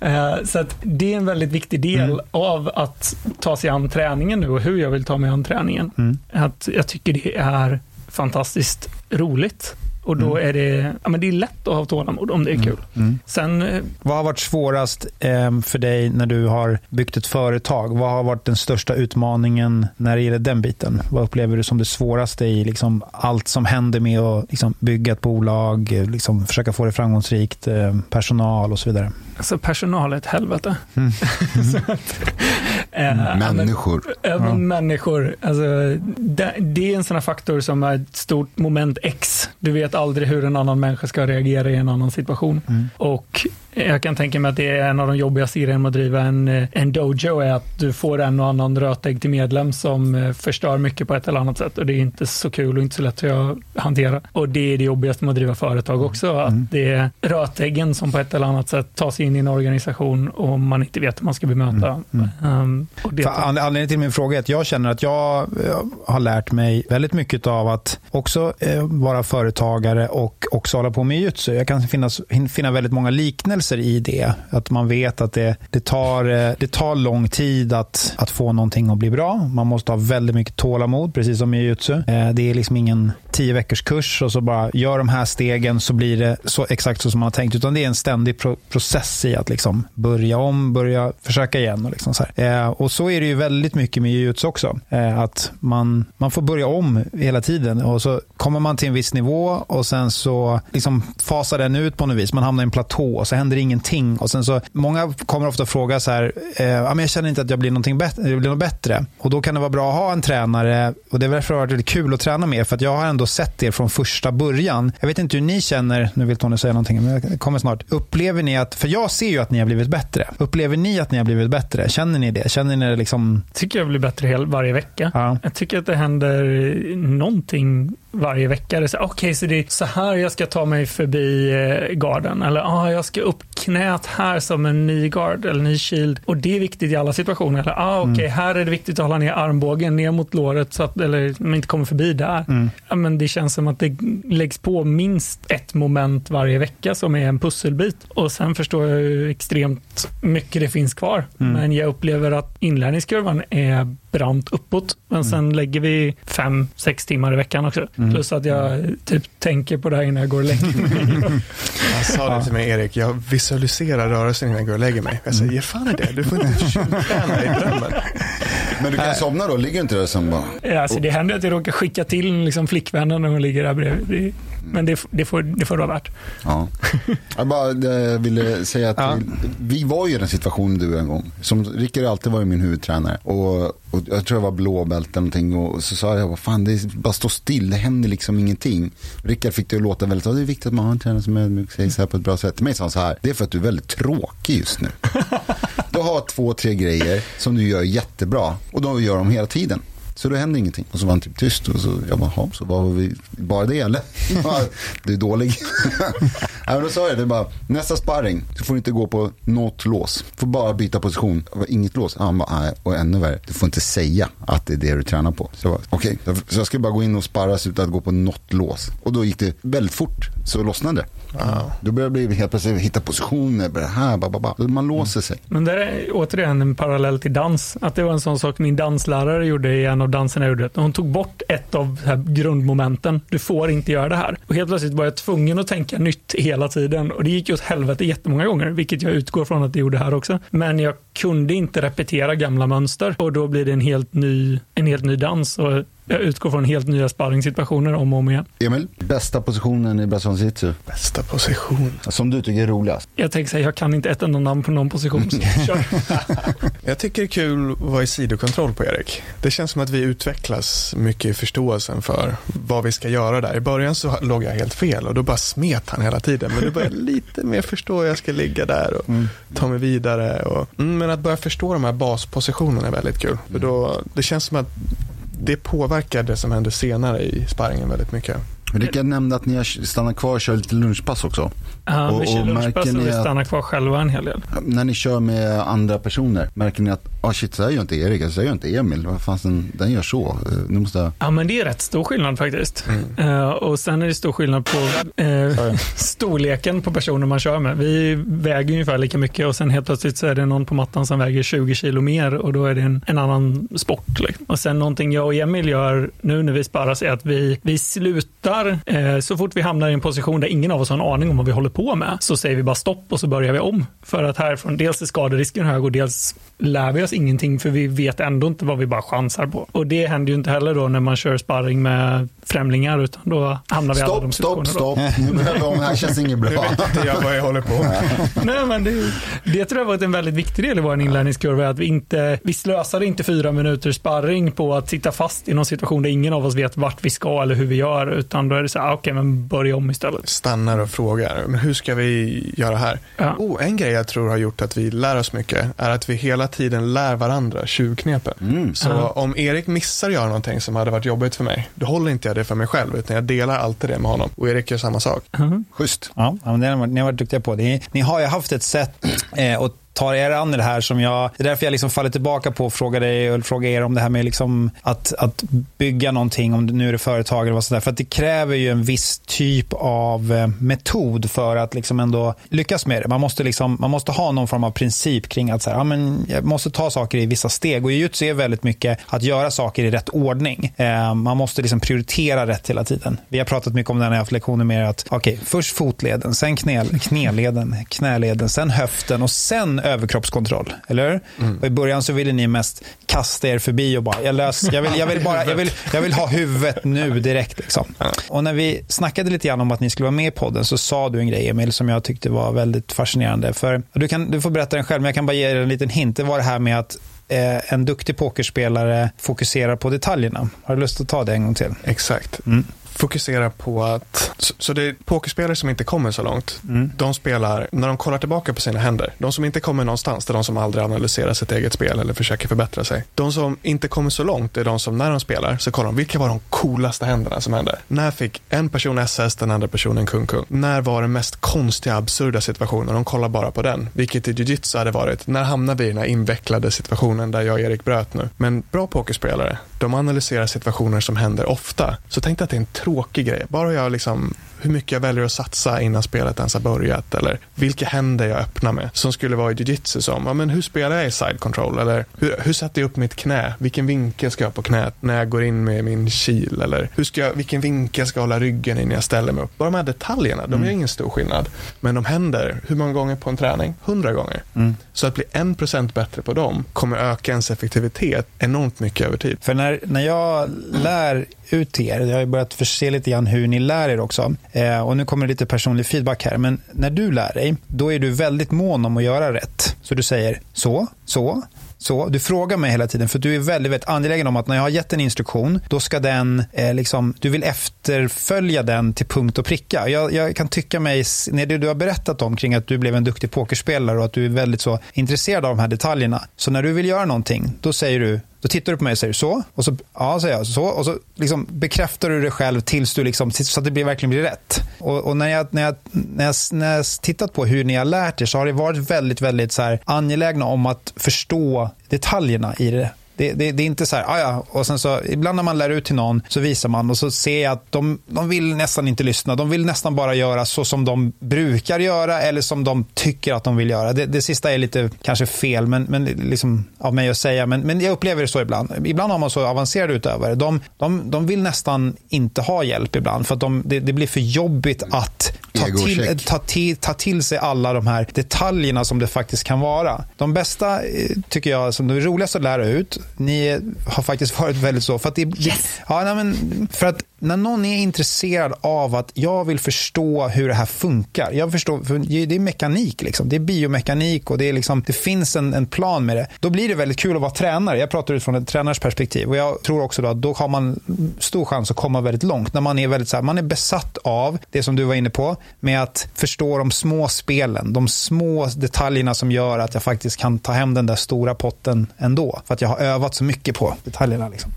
Eh, så att det är en väldigt viktig del av att ta sig an träningen nu och hur jag vill ta mig an träningen. Mm. Att jag tycker det är fantastiskt roligt. Och då är det, ja, men det är lätt att ha tålamod om det är kul. Mm. Sen, eh, Vad har varit svårast eh, för dig när du har byggt ett företag? Vad har varit den största utmaningen när det gäller den biten? Vad upplever du som det svåraste i liksom allt som händer med att liksom bygga ett bolag, liksom försöka få det framgångsrikt, eh, personal och så vidare? alltså personal är ett helvete. Mm. Så att, eh, Människor. Även Ja. människor. Alltså, det, det är en sån här faktor som är ett stort moment X. Du vet aldrig hur en annan människa ska reagera i en annan situation. Mm. Och Jag kan tänka mig att det är en av de jobbigaste grejerna med att driva en, eh, en dojo är att du får en och annan rötägg till medlem som eh, förstör mycket på ett eller annat sätt och det är inte så kul och inte så lätt att hantera. Och det är det jobbigaste med att driva företag också, att mm. det är rötäggen som på ett eller annat sätt tar sig in i en organisation och man inte vet hur man ska bemöta. Mm. Um, anledningen till min fråga är att jag känner att jag har lärt mig väldigt mycket av att också vara företagare och också hålla på med jutsu. Jag kan finnas, finna väldigt många liknelser i det. Att man vet att det, det, tar, eh, det tar lång tid att, att få någonting att bli bra. Man måste ha väldigt mycket tålamod, precis som i jutsu. Eh, det är liksom ingen tio veckors kurs och så bara gör de här stegen så blir det så exakt så som man har tänkt. Utan det är en ständig pro process i att liksom börja om, börja försöka igen. Och, liksom så eh, och så är det ju väldigt mycket med jujutsu också. Eh, att man, man får börja om hela tiden och så kommer man till en viss nivå och sen så liksom fasar den ut på något vis. Man hamnar i en platå och så händer ingenting. Och sen så, många kommer ofta fråga så här, eh, jag känner inte att jag blir, någonting bättre, jag blir något bättre. Och då kan det vara bra att ha en tränare och det är därför det har varit väldigt kul att träna med för att jag har ändå sett er från första början. Jag vet inte hur ni känner, nu vill Tony säga någonting, men jag kommer snart. Upplever ni att, för jag ser ju att ni har blivit bättre. Upplever ni att ni har blivit bättre? Känner ni det? Känner ni det liksom? Tycker jag blir bättre hel, varje vecka. Ja. Jag tycker att det händer någonting varje vecka. Okej, okay, så det är så här jag ska ta mig förbi eh, garden. Eller ah, jag ska upp knät här som en ny guard eller ny shield. Och det är viktigt i alla situationer. Eller ah, okej, okay, mm. här är det viktigt att hålla ner armbågen ner mot låret så att eller, man inte kommer förbi där. Mm. Ja, men det känns som att det läggs på minst ett moment varje vecka som är en pusselbit. Och sen förstår jag hur extremt mycket det finns kvar. Mm. Men jag upplever att inlärningskurvan är brant uppåt. Men mm. sen lägger vi fem, sex timmar i veckan också. Mm. Plus att jag typ tänker på det här innan jag går och lägger mig. jag sa det till mig Erik, jag visualiserar rörelsen innan jag går och lägger mig. Jag säger, ge fan i det, du får inte tjuvträna i drömmen. Men du kan somna då? Ligger inte där sen bara? Ja, alltså det händer att jag råkar skicka till liksom flickvännen när hon ligger där bredvid. Men det, det, får, det får det vara värt. Ja. Jag bara ville säga att ja. vi, vi, var ju i den situationen du en gång. Som Rickard alltid var min huvudtränare. Och, och jag tror jag var blåbälte eller någonting. Och så sa jag, vad fan, det är bara stå still, det händer liksom ingenting. Rickard fick det att låta väldigt, det är viktigt att man har en tränare som är ödmjuk, säger så här på ett bra sätt. Till mig sa han så här, det är för att du är väldigt tråkig just nu. Du har två, tre grejer som du gör jättebra och de gör dem hela tiden. Så då hände ingenting. Och så var han typ tyst. Och så jag bara, så var vi bara det eller? du är dålig. ja, men då sa jag det bara, nästa sparring så får du inte gå på något lås. Du får bara byta position. Inget lås. Han bara, nej. Och ännu värre, du får inte säga att det är det du tränar på. Så jag okej. Okay. Så jag ska bara gå in och sparras utan att gå på något lås. Och då gick det väldigt fort. Så lossnade det. Wow. Då börjar det bli helt plötsligt hitta positioner, här, ba, ba, ba. Man låser sig. Men det är återigen en parallell till dans. Att det var en sån sak min danslärare gjorde i en av danserna jag gjorde. Hon tog bort ett av grundmomenten. Du får inte göra det här. Och helt plötsligt var jag tvungen att tänka nytt hela tiden. Och det gick ju åt helvete jättemånga gånger, vilket jag utgår från att det gjorde här också. Men jag kunde inte repetera gamla mönster och då blir det en helt ny, en helt ny dans. Och jag utgår från helt nya sparringssituationer om och om igen. Emil, bästa positionen i brasiliansk jiu Bästa position? Som du tycker är roligast? Jag tänker säga, jag kan inte ett enda namn på någon position. jag tycker det är kul att vara i sidokontroll på Erik. Det känns som att vi utvecklas mycket i förståelsen för vad vi ska göra där. I början så låg jag helt fel och då bara smet han hela tiden. Men nu börjar jag lite mer förstå hur jag ska ligga där och mm. ta mig vidare. Och, mm, men att börja förstå de här baspositionerna är väldigt kul. För då, det känns som att det påverkar det som händer senare i sparringen väldigt mycket. Rickard nämnde att ni har stannat kvar och kör lite lunchpass också. Ja, och, vi kör lunchpass och vi stannar kvar själva en hel del. När ni kör med andra personer, märker ni att oh shit, så här gör inte Erik, så här gör inte Emil. Vad fan, den, den gör så. Eh, nu måste jag... Ja, men det är rätt stor skillnad faktiskt. Mm. Uh, och sen är det stor skillnad på uh, storleken på personer man kör med. Vi väger ungefär lika mycket och sen helt plötsligt så är det någon på mattan som väger 20 kilo mer och då är det en, en annan sport. Liksom. Och sen någonting jag och Emil gör nu när vi sparras är att vi, vi slutar eh, så fort vi hamnar i en position där ingen av oss har en aning om vad vi håller på med, så säger vi bara stopp och så börjar vi om. För att härifrån, dels är skaderisken hög och dels lär vi oss ingenting för vi vet ändå inte vad vi bara chansar på. Och det händer ju inte heller då när man kör sparring med främlingar utan då hamnar vi stopp, alla de Stopp, stopp, stopp. det här känns inget bra. Nu vet inte jag vad jag håller på med. Nej, men det, det tror jag var en väldigt viktig del i vår inlärningskurva, att vi inte, vi slösade inte fyra minuters sparring på att sitta fast i någon situation där ingen av oss vet vart vi ska eller hur vi gör, utan då är det så här, ah, okej, men börja om istället. Stannar och frågar, men hur ska vi göra här? Ja. Oh, en grej jag tror har gjort att vi lär oss mycket är att vi hela tiden lär varandra tjuvknepen. Mm. Så Ja. om Erik missar att göra någonting som hade varit jobbigt för mig, då håller inte jag det för mig själv, utan jag delar alltid det med honom. Och Erik gör samma sak. Mhm. Schysst. Ja, men det har ni varit- ni har varit duktiga på. Ni, ni har ju haft ett sätt eh, att tar er an i det här som jag... Det är därför jag liksom faller tillbaka på att fråga dig och fråga er om det här med liksom att, att bygga någonting, om det nu är det företag eller vad sådär. För att det kräver ju en viss typ av eh, metod för att liksom ändå lyckas med det. Man måste, liksom, man måste ha någon form av princip kring att så här, ja, men jag måste ta saker i vissa steg. Och jujutsu är väldigt mycket att göra saker i rätt ordning. Eh, man måste liksom prioritera rätt hela tiden. Vi har pratat mycket om det när jag har haft lektioner med er. Att, okay, först fotleden, sen knä, knäleden, knäleden, sen höften och sen överkroppskontroll. Eller hur? Och I början så ville ni mest kasta er förbi och bara, jag, lös, jag, vill, jag, vill, bara, jag, vill, jag vill ha huvudet nu direkt. Liksom. Och när vi snackade lite grann om att ni skulle vara med i podden så sa du en grej Emil som jag tyckte var väldigt fascinerande. För, du, kan, du får berätta den själv, men jag kan bara ge er en liten hint. Det var det här med att eh, en duktig pokerspelare fokuserar på detaljerna. Har du lust att ta det en gång till? Exakt. Mm. Fokusera på att, så, så det är pokerspelare som inte kommer så långt. Mm. De spelar, när de kollar tillbaka på sina händer, de som inte kommer någonstans, det är de som aldrig analyserar sitt eget spel eller försöker förbättra sig. De som inte kommer så långt är de som när de spelar så kollar de, vilka var de coolaste händerna som hände? När fick en person SS, den andra personen kung-kung? När var den mest konstiga, absurda situationen? De kollar bara på den. Vilket i jiu-jitsu hade varit, när hamnade vi i den här invecklade situationen där jag och Erik bröt nu? Men bra pokerspelare, de analyserar situationer som händer ofta. Så tänk dig att det är en tråkig grej. Bara jag liksom hur mycket jag väljer att satsa innan spelet ens har börjat eller vilka händer jag öppnar med. Som skulle vara i jiu-jitsu som, ja, men hur spelar jag i side control eller hur, hur sätter jag upp mitt knä? Vilken vinkel ska jag ha på knät när jag går in med min kil eller hur ska jag, vilken vinkel ska jag hålla ryggen i när jag ställer mig upp? Bara de här detaljerna, de gör ingen stor skillnad. Men de händer, hur många gånger på en träning? Hundra gånger. Så att bli en procent bättre på dem kommer öka ens effektivitet enormt mycket över tid. För när, när jag lär ut till er, jag har ju börjat förse lite grann hur ni lär er också. Eh, och nu kommer det lite personlig feedback här. Men när du lär dig, då är du väldigt mån om att göra rätt. Så du säger så, så, så. Du frågar mig hela tiden, för du är väldigt, väldigt angelägen om att när jag har gett en instruktion, då ska den, eh, liksom, du vill efterfölja den till punkt och pricka. Jag, jag kan tycka mig, när du, du har berättat om kring att du blev en duktig pokerspelare och att du är väldigt så intresserad av de här detaljerna. Så när du vill göra någonting, då säger du, då tittar du på mig och säger så. Och så, ja, säger jag så. Och så liksom bekräftar du det själv tills du liksom, så att det blir, verkligen blir rätt. Och, och när, jag, när, jag, när, jag, när jag tittat på hur ni har lärt er så har det varit väldigt, väldigt så här, angelägna om att förstå detaljerna i det. Det, det, det är inte så här, "Ah, ja, och sen så, ibland när man lär ut till någon så visar man och så ser jag att de, de vill nästan inte lyssna. De vill nästan bara göra så som de brukar göra eller som de tycker att de vill göra. Det, det sista är lite kanske fel men, men liksom, av mig att säga, men, men jag upplever det så ibland. Ibland har man så avancerade utövare. De, de, de vill nästan inte ha hjälp ibland för att de, det, det blir för jobbigt att ta till, ta, till, ta till sig alla de här detaljerna som det faktiskt kan vara. De bästa, eh, tycker jag, som det roligaste att lära ut, ni har faktiskt varit väldigt så. För att, det, det, ja, nej, men, för att när någon är intresserad av att jag vill förstå hur det här funkar. Jag förstår, för det är mekanik, liksom. det är biomekanik och det, är liksom, det finns en, en plan med det. Då blir det väldigt kul att vara tränare. Jag pratar utifrån ett tränars perspektiv. Och jag tror också då att då har man stor chans att komma väldigt långt. När man är väldigt så här, man är besatt av det som du var inne på, med att förstå de små spelen, de små detaljerna som gör att jag faktiskt kan ta hem den där stora potten ändå. För att jag har övat så mycket på detaljerna. Liksom.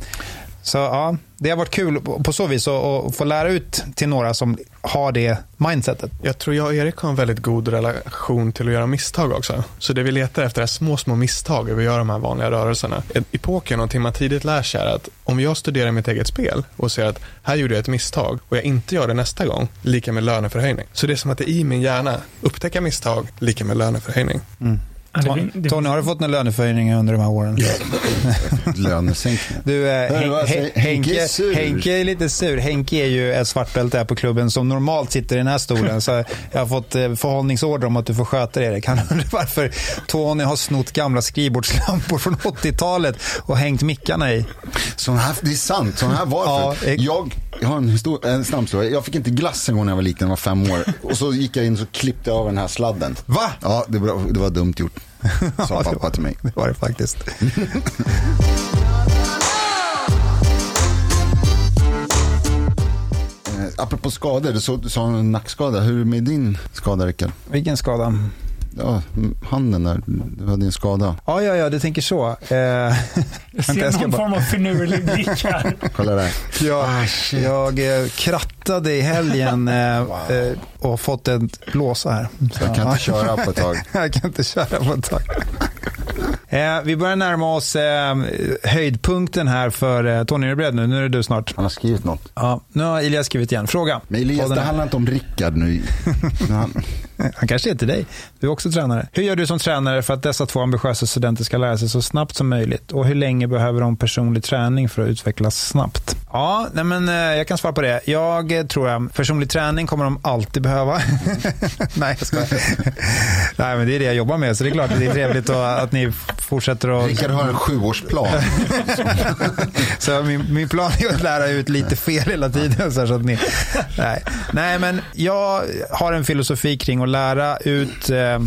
Så ja, det har varit kul på så vis att få lära ut till några som har det mindsetet. Jag tror jag och Erik har en väldigt god relation till att göra misstag också. Så det vi letar efter är små, små misstag över att göra de här vanliga rörelserna. I pokern, någonting man tidigt lär sig är att om jag studerar mitt eget spel och ser att här gjorde jag ett misstag och jag inte gör det nästa gång, lika med löneförhöjning. Så det är som att det är i min hjärna, upptäcka misstag, lika med löneförhöjning. Det- Tony, Tony, har du fått någon löneförhöjning under de här åren? Lönesänkning. Du, eh, jag Hen- Henke är Henke, är lite sur. Henke är ju ett svartbälte här på klubben som normalt sitter i den här stolen. Så jag har fått eh, förhållningsorder om att du får sköta det. Kan du undra varför Tony har snott gamla skrivbordslampor från 80-talet och hängt mickarna i? Sån här, det är sant, sån här var Ja, förut. ex- jag, jag har en, histor- en snabb historia. Jag fick inte glass en gång när jag var liten, jag var fem år. Och så gick jag in och så klippte jag av den här sladden. Va? Ja, det var, det var dumt gjort. Sa pappa till mig. Det var det faktiskt. Eh, apropå skador, du sa, du sa en nackskada. Hur är det med din skada, Rickard? Vilken skada? Ja, handen där, du hade en skada. Ja, ja, ja, du tänker så. Eh, Jag ser jag ska någon bara- form av finurlig blick här. Kolla där. Jag, Ah, jag eh, krattade i helgen eh, eh, och fått en blåsa här. Så, Jag kan inte köra på ett tag. jag kan inte köra på ett tag. Eh, vi börjar närma oss eh, höjdpunkten här för eh, Tony. Är du beredd nu? Nu är det du snart. Han har skrivit något. Ja, nu har Elias skrivit igen. Fråga. Men Elias, det handlar inte om Rickard nu. Han- Han kanske är till dig. Du är också tränare. Hur gör du som tränare för att dessa två ambitiösa studenter ska lära sig så snabbt som möjligt? Och hur länge behöver de personlig träning för att utvecklas snabbt? Ja, nej men, eh, jag kan svara på det. Jag eh, tror att personlig träning kommer de alltid behöva. nej, jag skojar. nej, men det är det jag jobbar med, så det är klart att det är trevligt att, att ni fortsätter att... Rickard har en sjuårsplan. Så min, min plan är att lära ut lite fel hela tiden. Så, att ni, nej. nej, men jag har en filosofi kring att lära ut eh,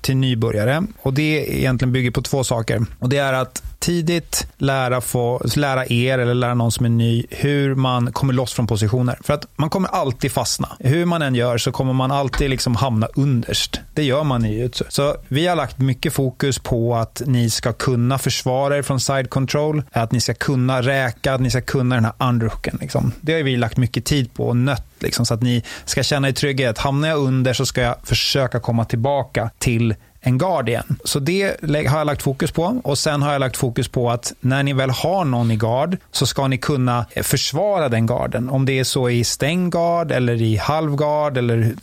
till nybörjare. Och Det egentligen bygger på två saker. Och Det är att tidigt lära, få, lära er eller lära någon som är ny hur man kommer loss från positioner. För att man kommer alltid fastna. Hur man än gör så kommer man alltid liksom hamna underst. Det gör man i jujutsu. Så vi har lagt mycket fokus på att ni ska kunna försvara er från side control, att ni ska kunna räka, att ni ska kunna den här underhooken. Liksom. Det har vi lagt mycket tid på och nött liksom, så att ni ska känna er trygghet. Hamnar jag under så ska jag försöka komma tillbaka till en guard igen. Så det har jag lagt fokus på. Och Sen har jag lagt fokus på att när ni väl har någon i guard så ska ni kunna eh, försvara den garden. Om det är så i stängd guard eller i halvgard. Eller,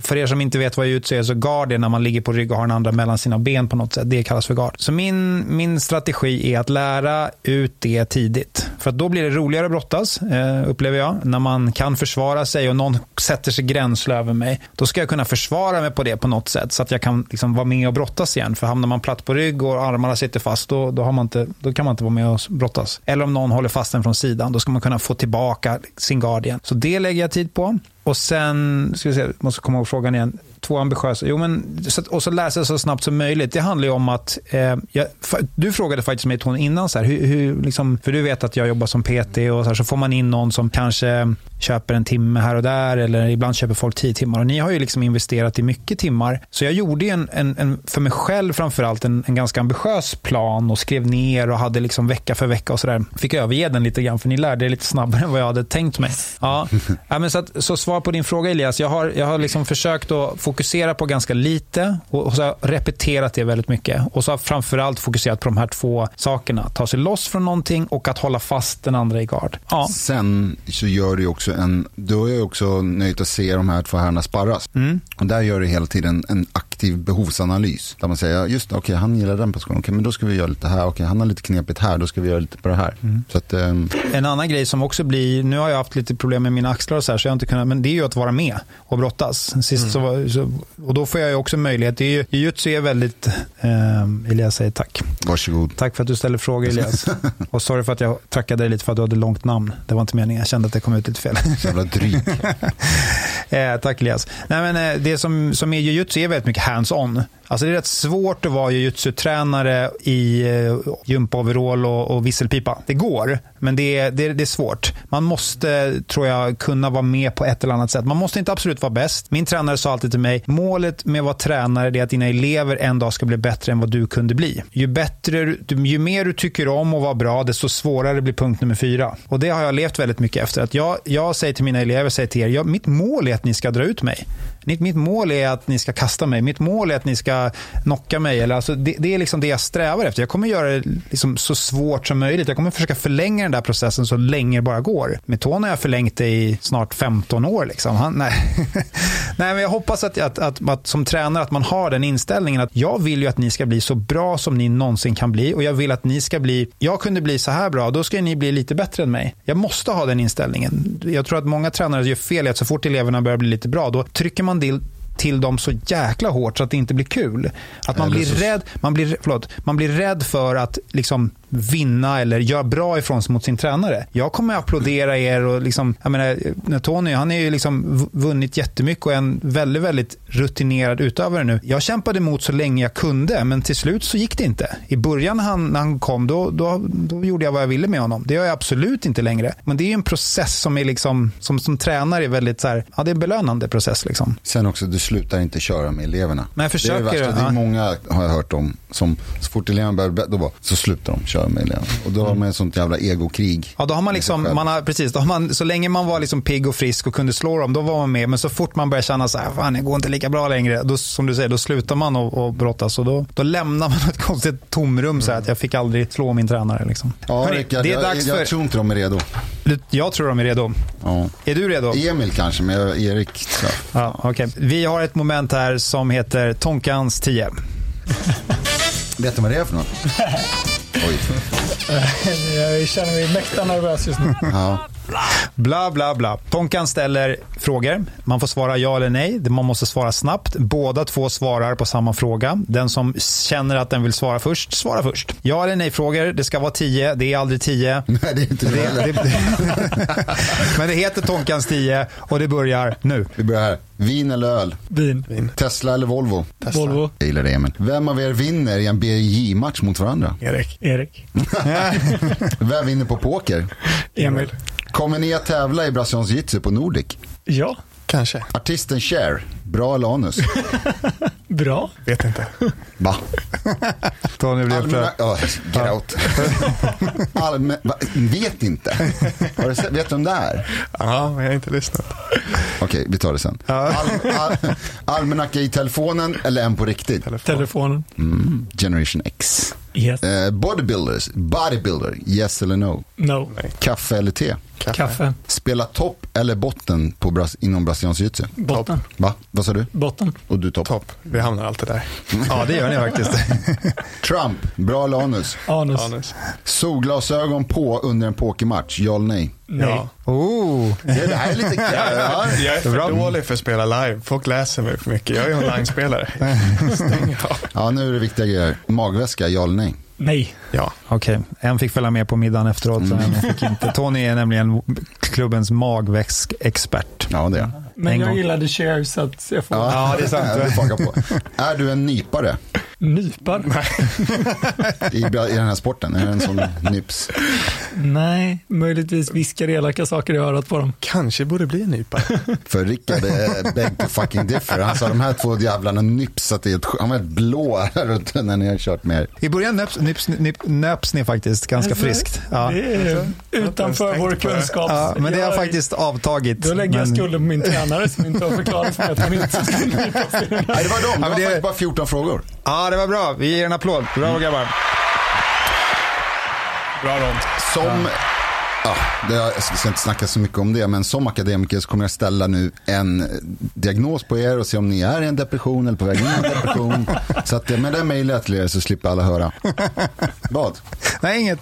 för er som inte vet vad jag är så guard är när man ligger på rygg och har den andra mellan sina ben på något sätt. Det kallas för guard. Så min, min strategi är att lära ut det tidigt. För att då blir det roligare att brottas, eh, upplever jag. När man kan försvara sig och någon sätter sig gränsle över mig. Då ska jag kunna försvara mig på det på något sätt så att jag kan liksom vara med och brottas igen. För hamnar man platt på rygg och armarna sitter fast, då, då, har man inte, då kan man inte vara med och brottas. Eller om någon håller fast en från sidan, då ska man kunna få tillbaka sin guard igen. Så det lägger jag tid på. Och sen, ska vi se, måste komma ihåg frågan igen. Två ambitiösa. Jo, men, så, och så läsa så snabbt som möjligt. Det handlar ju om att, eh, jag, du frågade faktiskt mig Tony innan, så här, hur, hur, liksom, för du vet att jag jobbar som PT och så, här, så får man in någon som kanske köper en timme här och där eller ibland köper folk tio timmar. Och ni har ju liksom investerat i mycket timmar. Så jag gjorde en, en, en för mig själv framförallt en, en ganska ambitiös plan och skrev ner och hade liksom vecka för vecka och sådär. Fick överge den lite grann för ni lärde er lite snabbare än vad jag hade tänkt mig. Ja. Ja, men så, att, så svar på din fråga Elias, jag har, jag har liksom försökt att fokusera på ganska lite och, och så har jag repeterat det väldigt mycket. Och så har jag framförallt fokuserat på de här två sakerna. Ta sig loss från någonting och att hålla fast den andra i gard. Ja. Sen så gör du också en, du är ju också nöjt att se de här två herrarna sparras. Mm. Och där gör du hela tiden en aktiv behovsanalys. Där man säger, just okej han gillar den positionen, okej men då ska vi göra lite här, okej han har lite knepigt här, då ska vi göra lite på det här. Mm. Så att, ehm, En annan grej som också blir, nu har jag haft lite problem med mina axlar och så här, så jag har inte kunnat, men det är ju att vara med och brottas. Sist var- så, och då får jag ju också möjlighet. Det är ju, jujutsu är väldigt, eh, Elias säger tack. varsågod. Tack för att du ställer frågor Elias. och sorry för att jag trackade dig lite för att du hade långt namn. Det var inte meningen, jag kände att det kom ut lite fel. Jävla dryg. Eh, tack Elias. Nej, men, eh, det som, som är jujutsu är väldigt mycket hands-on. Alltså det är rätt svårt att vara jujutsu-tränare i eh, gympaoverall och, och visselpipa. Det går, men det är, det, är, det är svårt. Man måste, tror jag, kunna vara med på ett eller annat sätt. Man måste inte absolut vara bäst. Min tränare sa alltid till mig, målet med att vara tränare är att dina elever en dag ska bli bättre än vad du kunde bli. Ju, bättre, ju mer du tycker om att vara bra, desto svårare blir punkt nummer fyra. Och det har jag levt väldigt mycket efter. Att jag, jag säger till mina elever, säger till er, jag, mitt mål är att ni ska dra ut mig. Mitt, mitt mål är att ni ska kasta mig. Mitt mål är att ni ska knocka mig. Eller alltså, det, det är liksom det jag strävar efter. Jag kommer göra det liksom så svårt som möjligt. Jag kommer försöka förlänga den där processen så länge det bara går. Med Tony har jag förlängt det i snart 15 år. Liksom. Han, nej. nej, men jag hoppas att, att, att, att som tränare att man har den inställningen att jag vill ju att ni ska bli så bra som ni någonsin kan bli och jag vill att ni ska bli, jag kunde bli så här bra, då ska ni bli lite bättre än mig. Jag måste ha den inställningen. Jag tror att många tränare gör fel i att så fort eleverna börjar bli lite bra, då trycker man till till dem så jäkla hårt så att det inte blir kul. Att man Eller blir, så- rädd, man, blir, förlåt, man blir rädd för att liksom vinna eller göra bra ifrån sig mot sin tränare. Jag kommer att applådera er och liksom, jag menar, Tony, han är ju liksom vunnit jättemycket och är en väldigt, väldigt rutinerad utövare nu. Jag kämpade emot så länge jag kunde, men till slut så gick det inte. I början han, när han kom, då, då, då gjorde jag vad jag ville med honom. Det gör jag absolut inte längre. Men det är ju en process som är liksom, som, som tränare är väldigt så här, ja det är en belönande process liksom. Sen också, du slutar inte köra med eleverna. Men jag försöker, det är det värsta. Det är många, har jag hört om, som så fort eleverna börjar, då bara, så slutar de köra med eleverna. Och då har man ett sånt jävla egokrig. Ja, då har man liksom, man har, precis, då har man, så länge man var liksom pigg och frisk och kunde slå dem, då var man med. Men så fort man börjar känna så här, fan det går inte lika bra längre, då, som du säger, då slutar man och, och brottas och då, då lämnar man ett konstigt tomrum så här, att jag fick aldrig slå min tränare. Liksom. Ja, Hörrni, Rickard, det är jag, dags jag för, tror inte de är redo. jag tror de är redo. Ja. Är du redo? Emil kanske, men jag- Erik, så. Ja, okej. Vi har ett moment här som heter Tonkans 10. Vet du vad det är för något? Oj. Jag känner mig mäkta nervös just nu. Ja. Bla, bla, bla. Tonkan ställer frågor. Man får svara ja eller nej. Man måste svara snabbt. Båda två svarar på samma fråga. Den som känner att den vill svara först, svarar först. Ja eller nej-frågor. Det ska vara tio. Det är aldrig tio. Nej, det är inte det. Det, det, men det heter Tonkans 10 och det börjar nu. Vi börjar här. Vin eller öl? Vin. Tesla eller Volvo? Volvo. Jag gillar det, Emil. Vem av er vinner i en BJ-match mot varandra? Erik. Erik. Vem vinner på poker? Emil. Kommer ni att tävla i brasiliansk jitsu på Nordic? Ja. Kanske. Artisten Cher, bra eller anus? Bra. Vet inte. Va? Tony blir Allmänna... Oh, get out. Vet inte. Har du sett... Vet du om det är? Ja, men jag har inte lyssnat. Okej, vi tar det sen. All... All... Almanacka i telefonen eller en på riktigt? Telefonen. Mm. Generation X. Yes. Eh, bodybuilders, bodybuilder, yes eller no? No. Kaffe eller te? Kaffe. Kaffe. Spela topp eller botten på bras... inom brasiliansk jitsu? Botten. Va? Vad sa du? Botten. Och du topp? Topp. Vi hamnar alltid där. Ja, det gör ni faktiskt. Trump, bra eller anus? Anus. Solglasögon på under en pokermatch, ja eller nej? Nej. Ja. Oh. Det här är lite ja. Jag är för Bra. dålig för att spela live. Folk läser mig för mycket. Jag är online-spelare. Stäng av. ja, nu är det viktiga grejer. Magväska, ja eller nej? Nej. Ja. Okej, en fick följa med på middagen efteråt. Mm. En fick inte. Tony är nämligen klubbens magväskexpert. Ja, det är Men En jag gång. gillade share så att jag får Ja, det är sant. Haka på. Är du en nypare nypar. i, i den här sporten? Är du en sån nyps? Nej, möjligtvis viskar elaka saker i örat på dem. Kanske borde bli en nypa. För Rickard är beg to fucking differ. Han sa de här två jävlarna nyps att det är ett, han var helt blå runt när ni har kört med er. I början nöps, nöps, nöps, nöps ni faktiskt ganska Alltså, friskt. Ja. Det är utanför vår det. kunskap. Ja, men det har Jag- faktiskt avtagit. Då lägger jag men- skulden på min tränare som inte har förklarat för mig att hon inte skulle. Nej, det var dem. Det var det- bara 14 frågor. Ja, det var bra. Vi ger en applåd. Bra grabbar. Bra rond. Som, ja, det, jag ska inte snacka så mycket om det, men som akademiker så kommer jag ställa nu en eh, diagnos på er och se om ni är i en depression eller på väg in i en depression. så att, eh, med det jag till er så slipper alla höra. Vad? Nej, inget.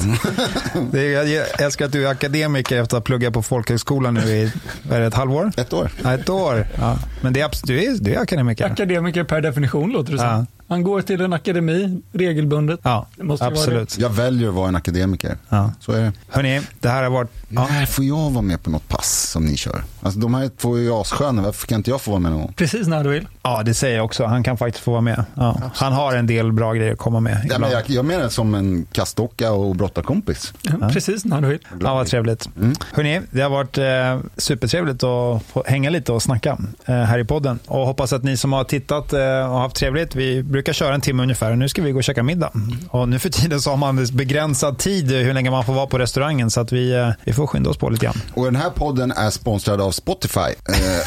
Det är, jag älskar att du är akademiker efter att ha pluggat på folkhögskolan nu i är det, ett halvår. Ett år? Ja, ett år. Ja. Men det är, du, är, du är akademiker. Akademiker per definition låter det som. Ja. Han går till en akademi regelbundet. Ja, Det måste ju vara absolut. Jag väljer att vara en akademiker. Ja. Så är det. Hörni, det här har varit... Ja. När får jag vara med på något pass som ni kör? Alltså de här två är ju assköna, varför kan inte jag få vara med någon? Precis när du vill. ja, det säger jag också. Han kan faktiskt få vara med. Ja. Han har en del bra grejer att komma med. Ja, men jag, jag menar som en kastocka och brottarkompis. Ja. Precis när du vill. Ja, vad trevligt. Mm. Hörrni, det har varit eh, supertrevligt att få hänga lite och snacka eh, här i podden. Och hoppas att ni som har tittat eh, och haft trevligt, vi brukar köra en timme ungefär och nu ska vi gå och käka middag. Och nu för tiden så har man begränsad tid hur länge man får vara på restaurangen så att vi, eh, vi får skynda oss på lite grann. Och den här podden är sponsrad av Spotify. Eh,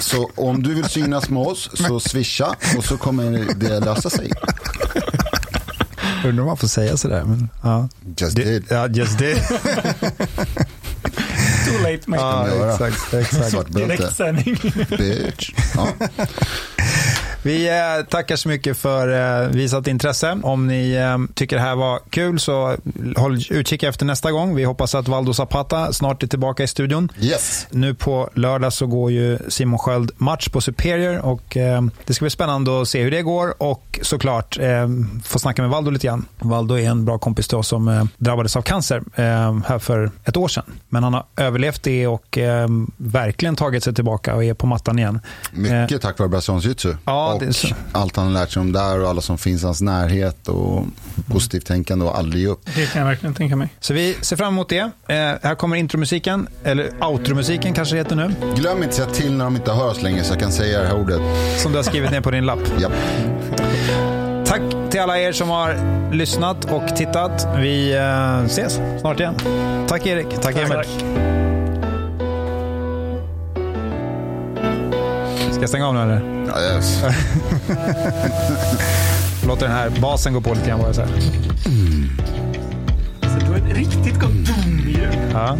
så om du vill synas med oss så swisha och så kommer det lösa sig. Undrar om man får säga sådär. Men, ja. Just Det- did. Ja, just det. Too late mate. ja, exakt, exakt. Direktsändning. Bitch. Ja. Vi eh, tackar så mycket för eh, visat intresse. Om ni eh, tycker det här var kul så håll utkik efter nästa gång. Vi hoppas att Valdo Zapata snart är tillbaka i studion. Yes. Nu på lördag så går ju Simon Sköld match på Superior och det ska bli spännande att se hur det går och såklart få snacka med Valdo lite grann. Valdo är en bra kompis till oss som drabbades av cancer här för ett år sedan. Men han har överlevt det och verkligen tagit sig tillbaka och är på mattan igen. Mycket tack vare brasiliansk jitsu. Ja, och det är så. allt han har lärt sig om där och alla som finns i hans närhet och positivt tänkande och aldrig ge upp. Det kan jag verkligen tänka mig. Så vi ser fram emot det. Eh, här kommer intromusiken, eller outromusiken kanske det heter nu, Glöm inte säga till när de inte hör oss länge så jag kan säga det här ordet. som du har skrivit ner på din lapp. Japp. Tack till alla er som har lyssnat och tittat. Vi eh, ses snart igen. Tack Erik. Tack, Emil. tack. Ska jag stänga av nu eller? Ja, yes. Låter den här basen gå på lite grann bara så här. Så ett riktigt gott boom-ljud. Ja.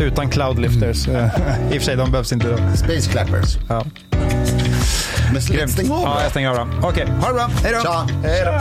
Utan cloudlifters. I och för sig, de behövs inte då. Space clappers. Ja. Men släpp, stäng av Ja, jag stänger av då. Okej, ha det bra. Hej då. Tja. Hej då.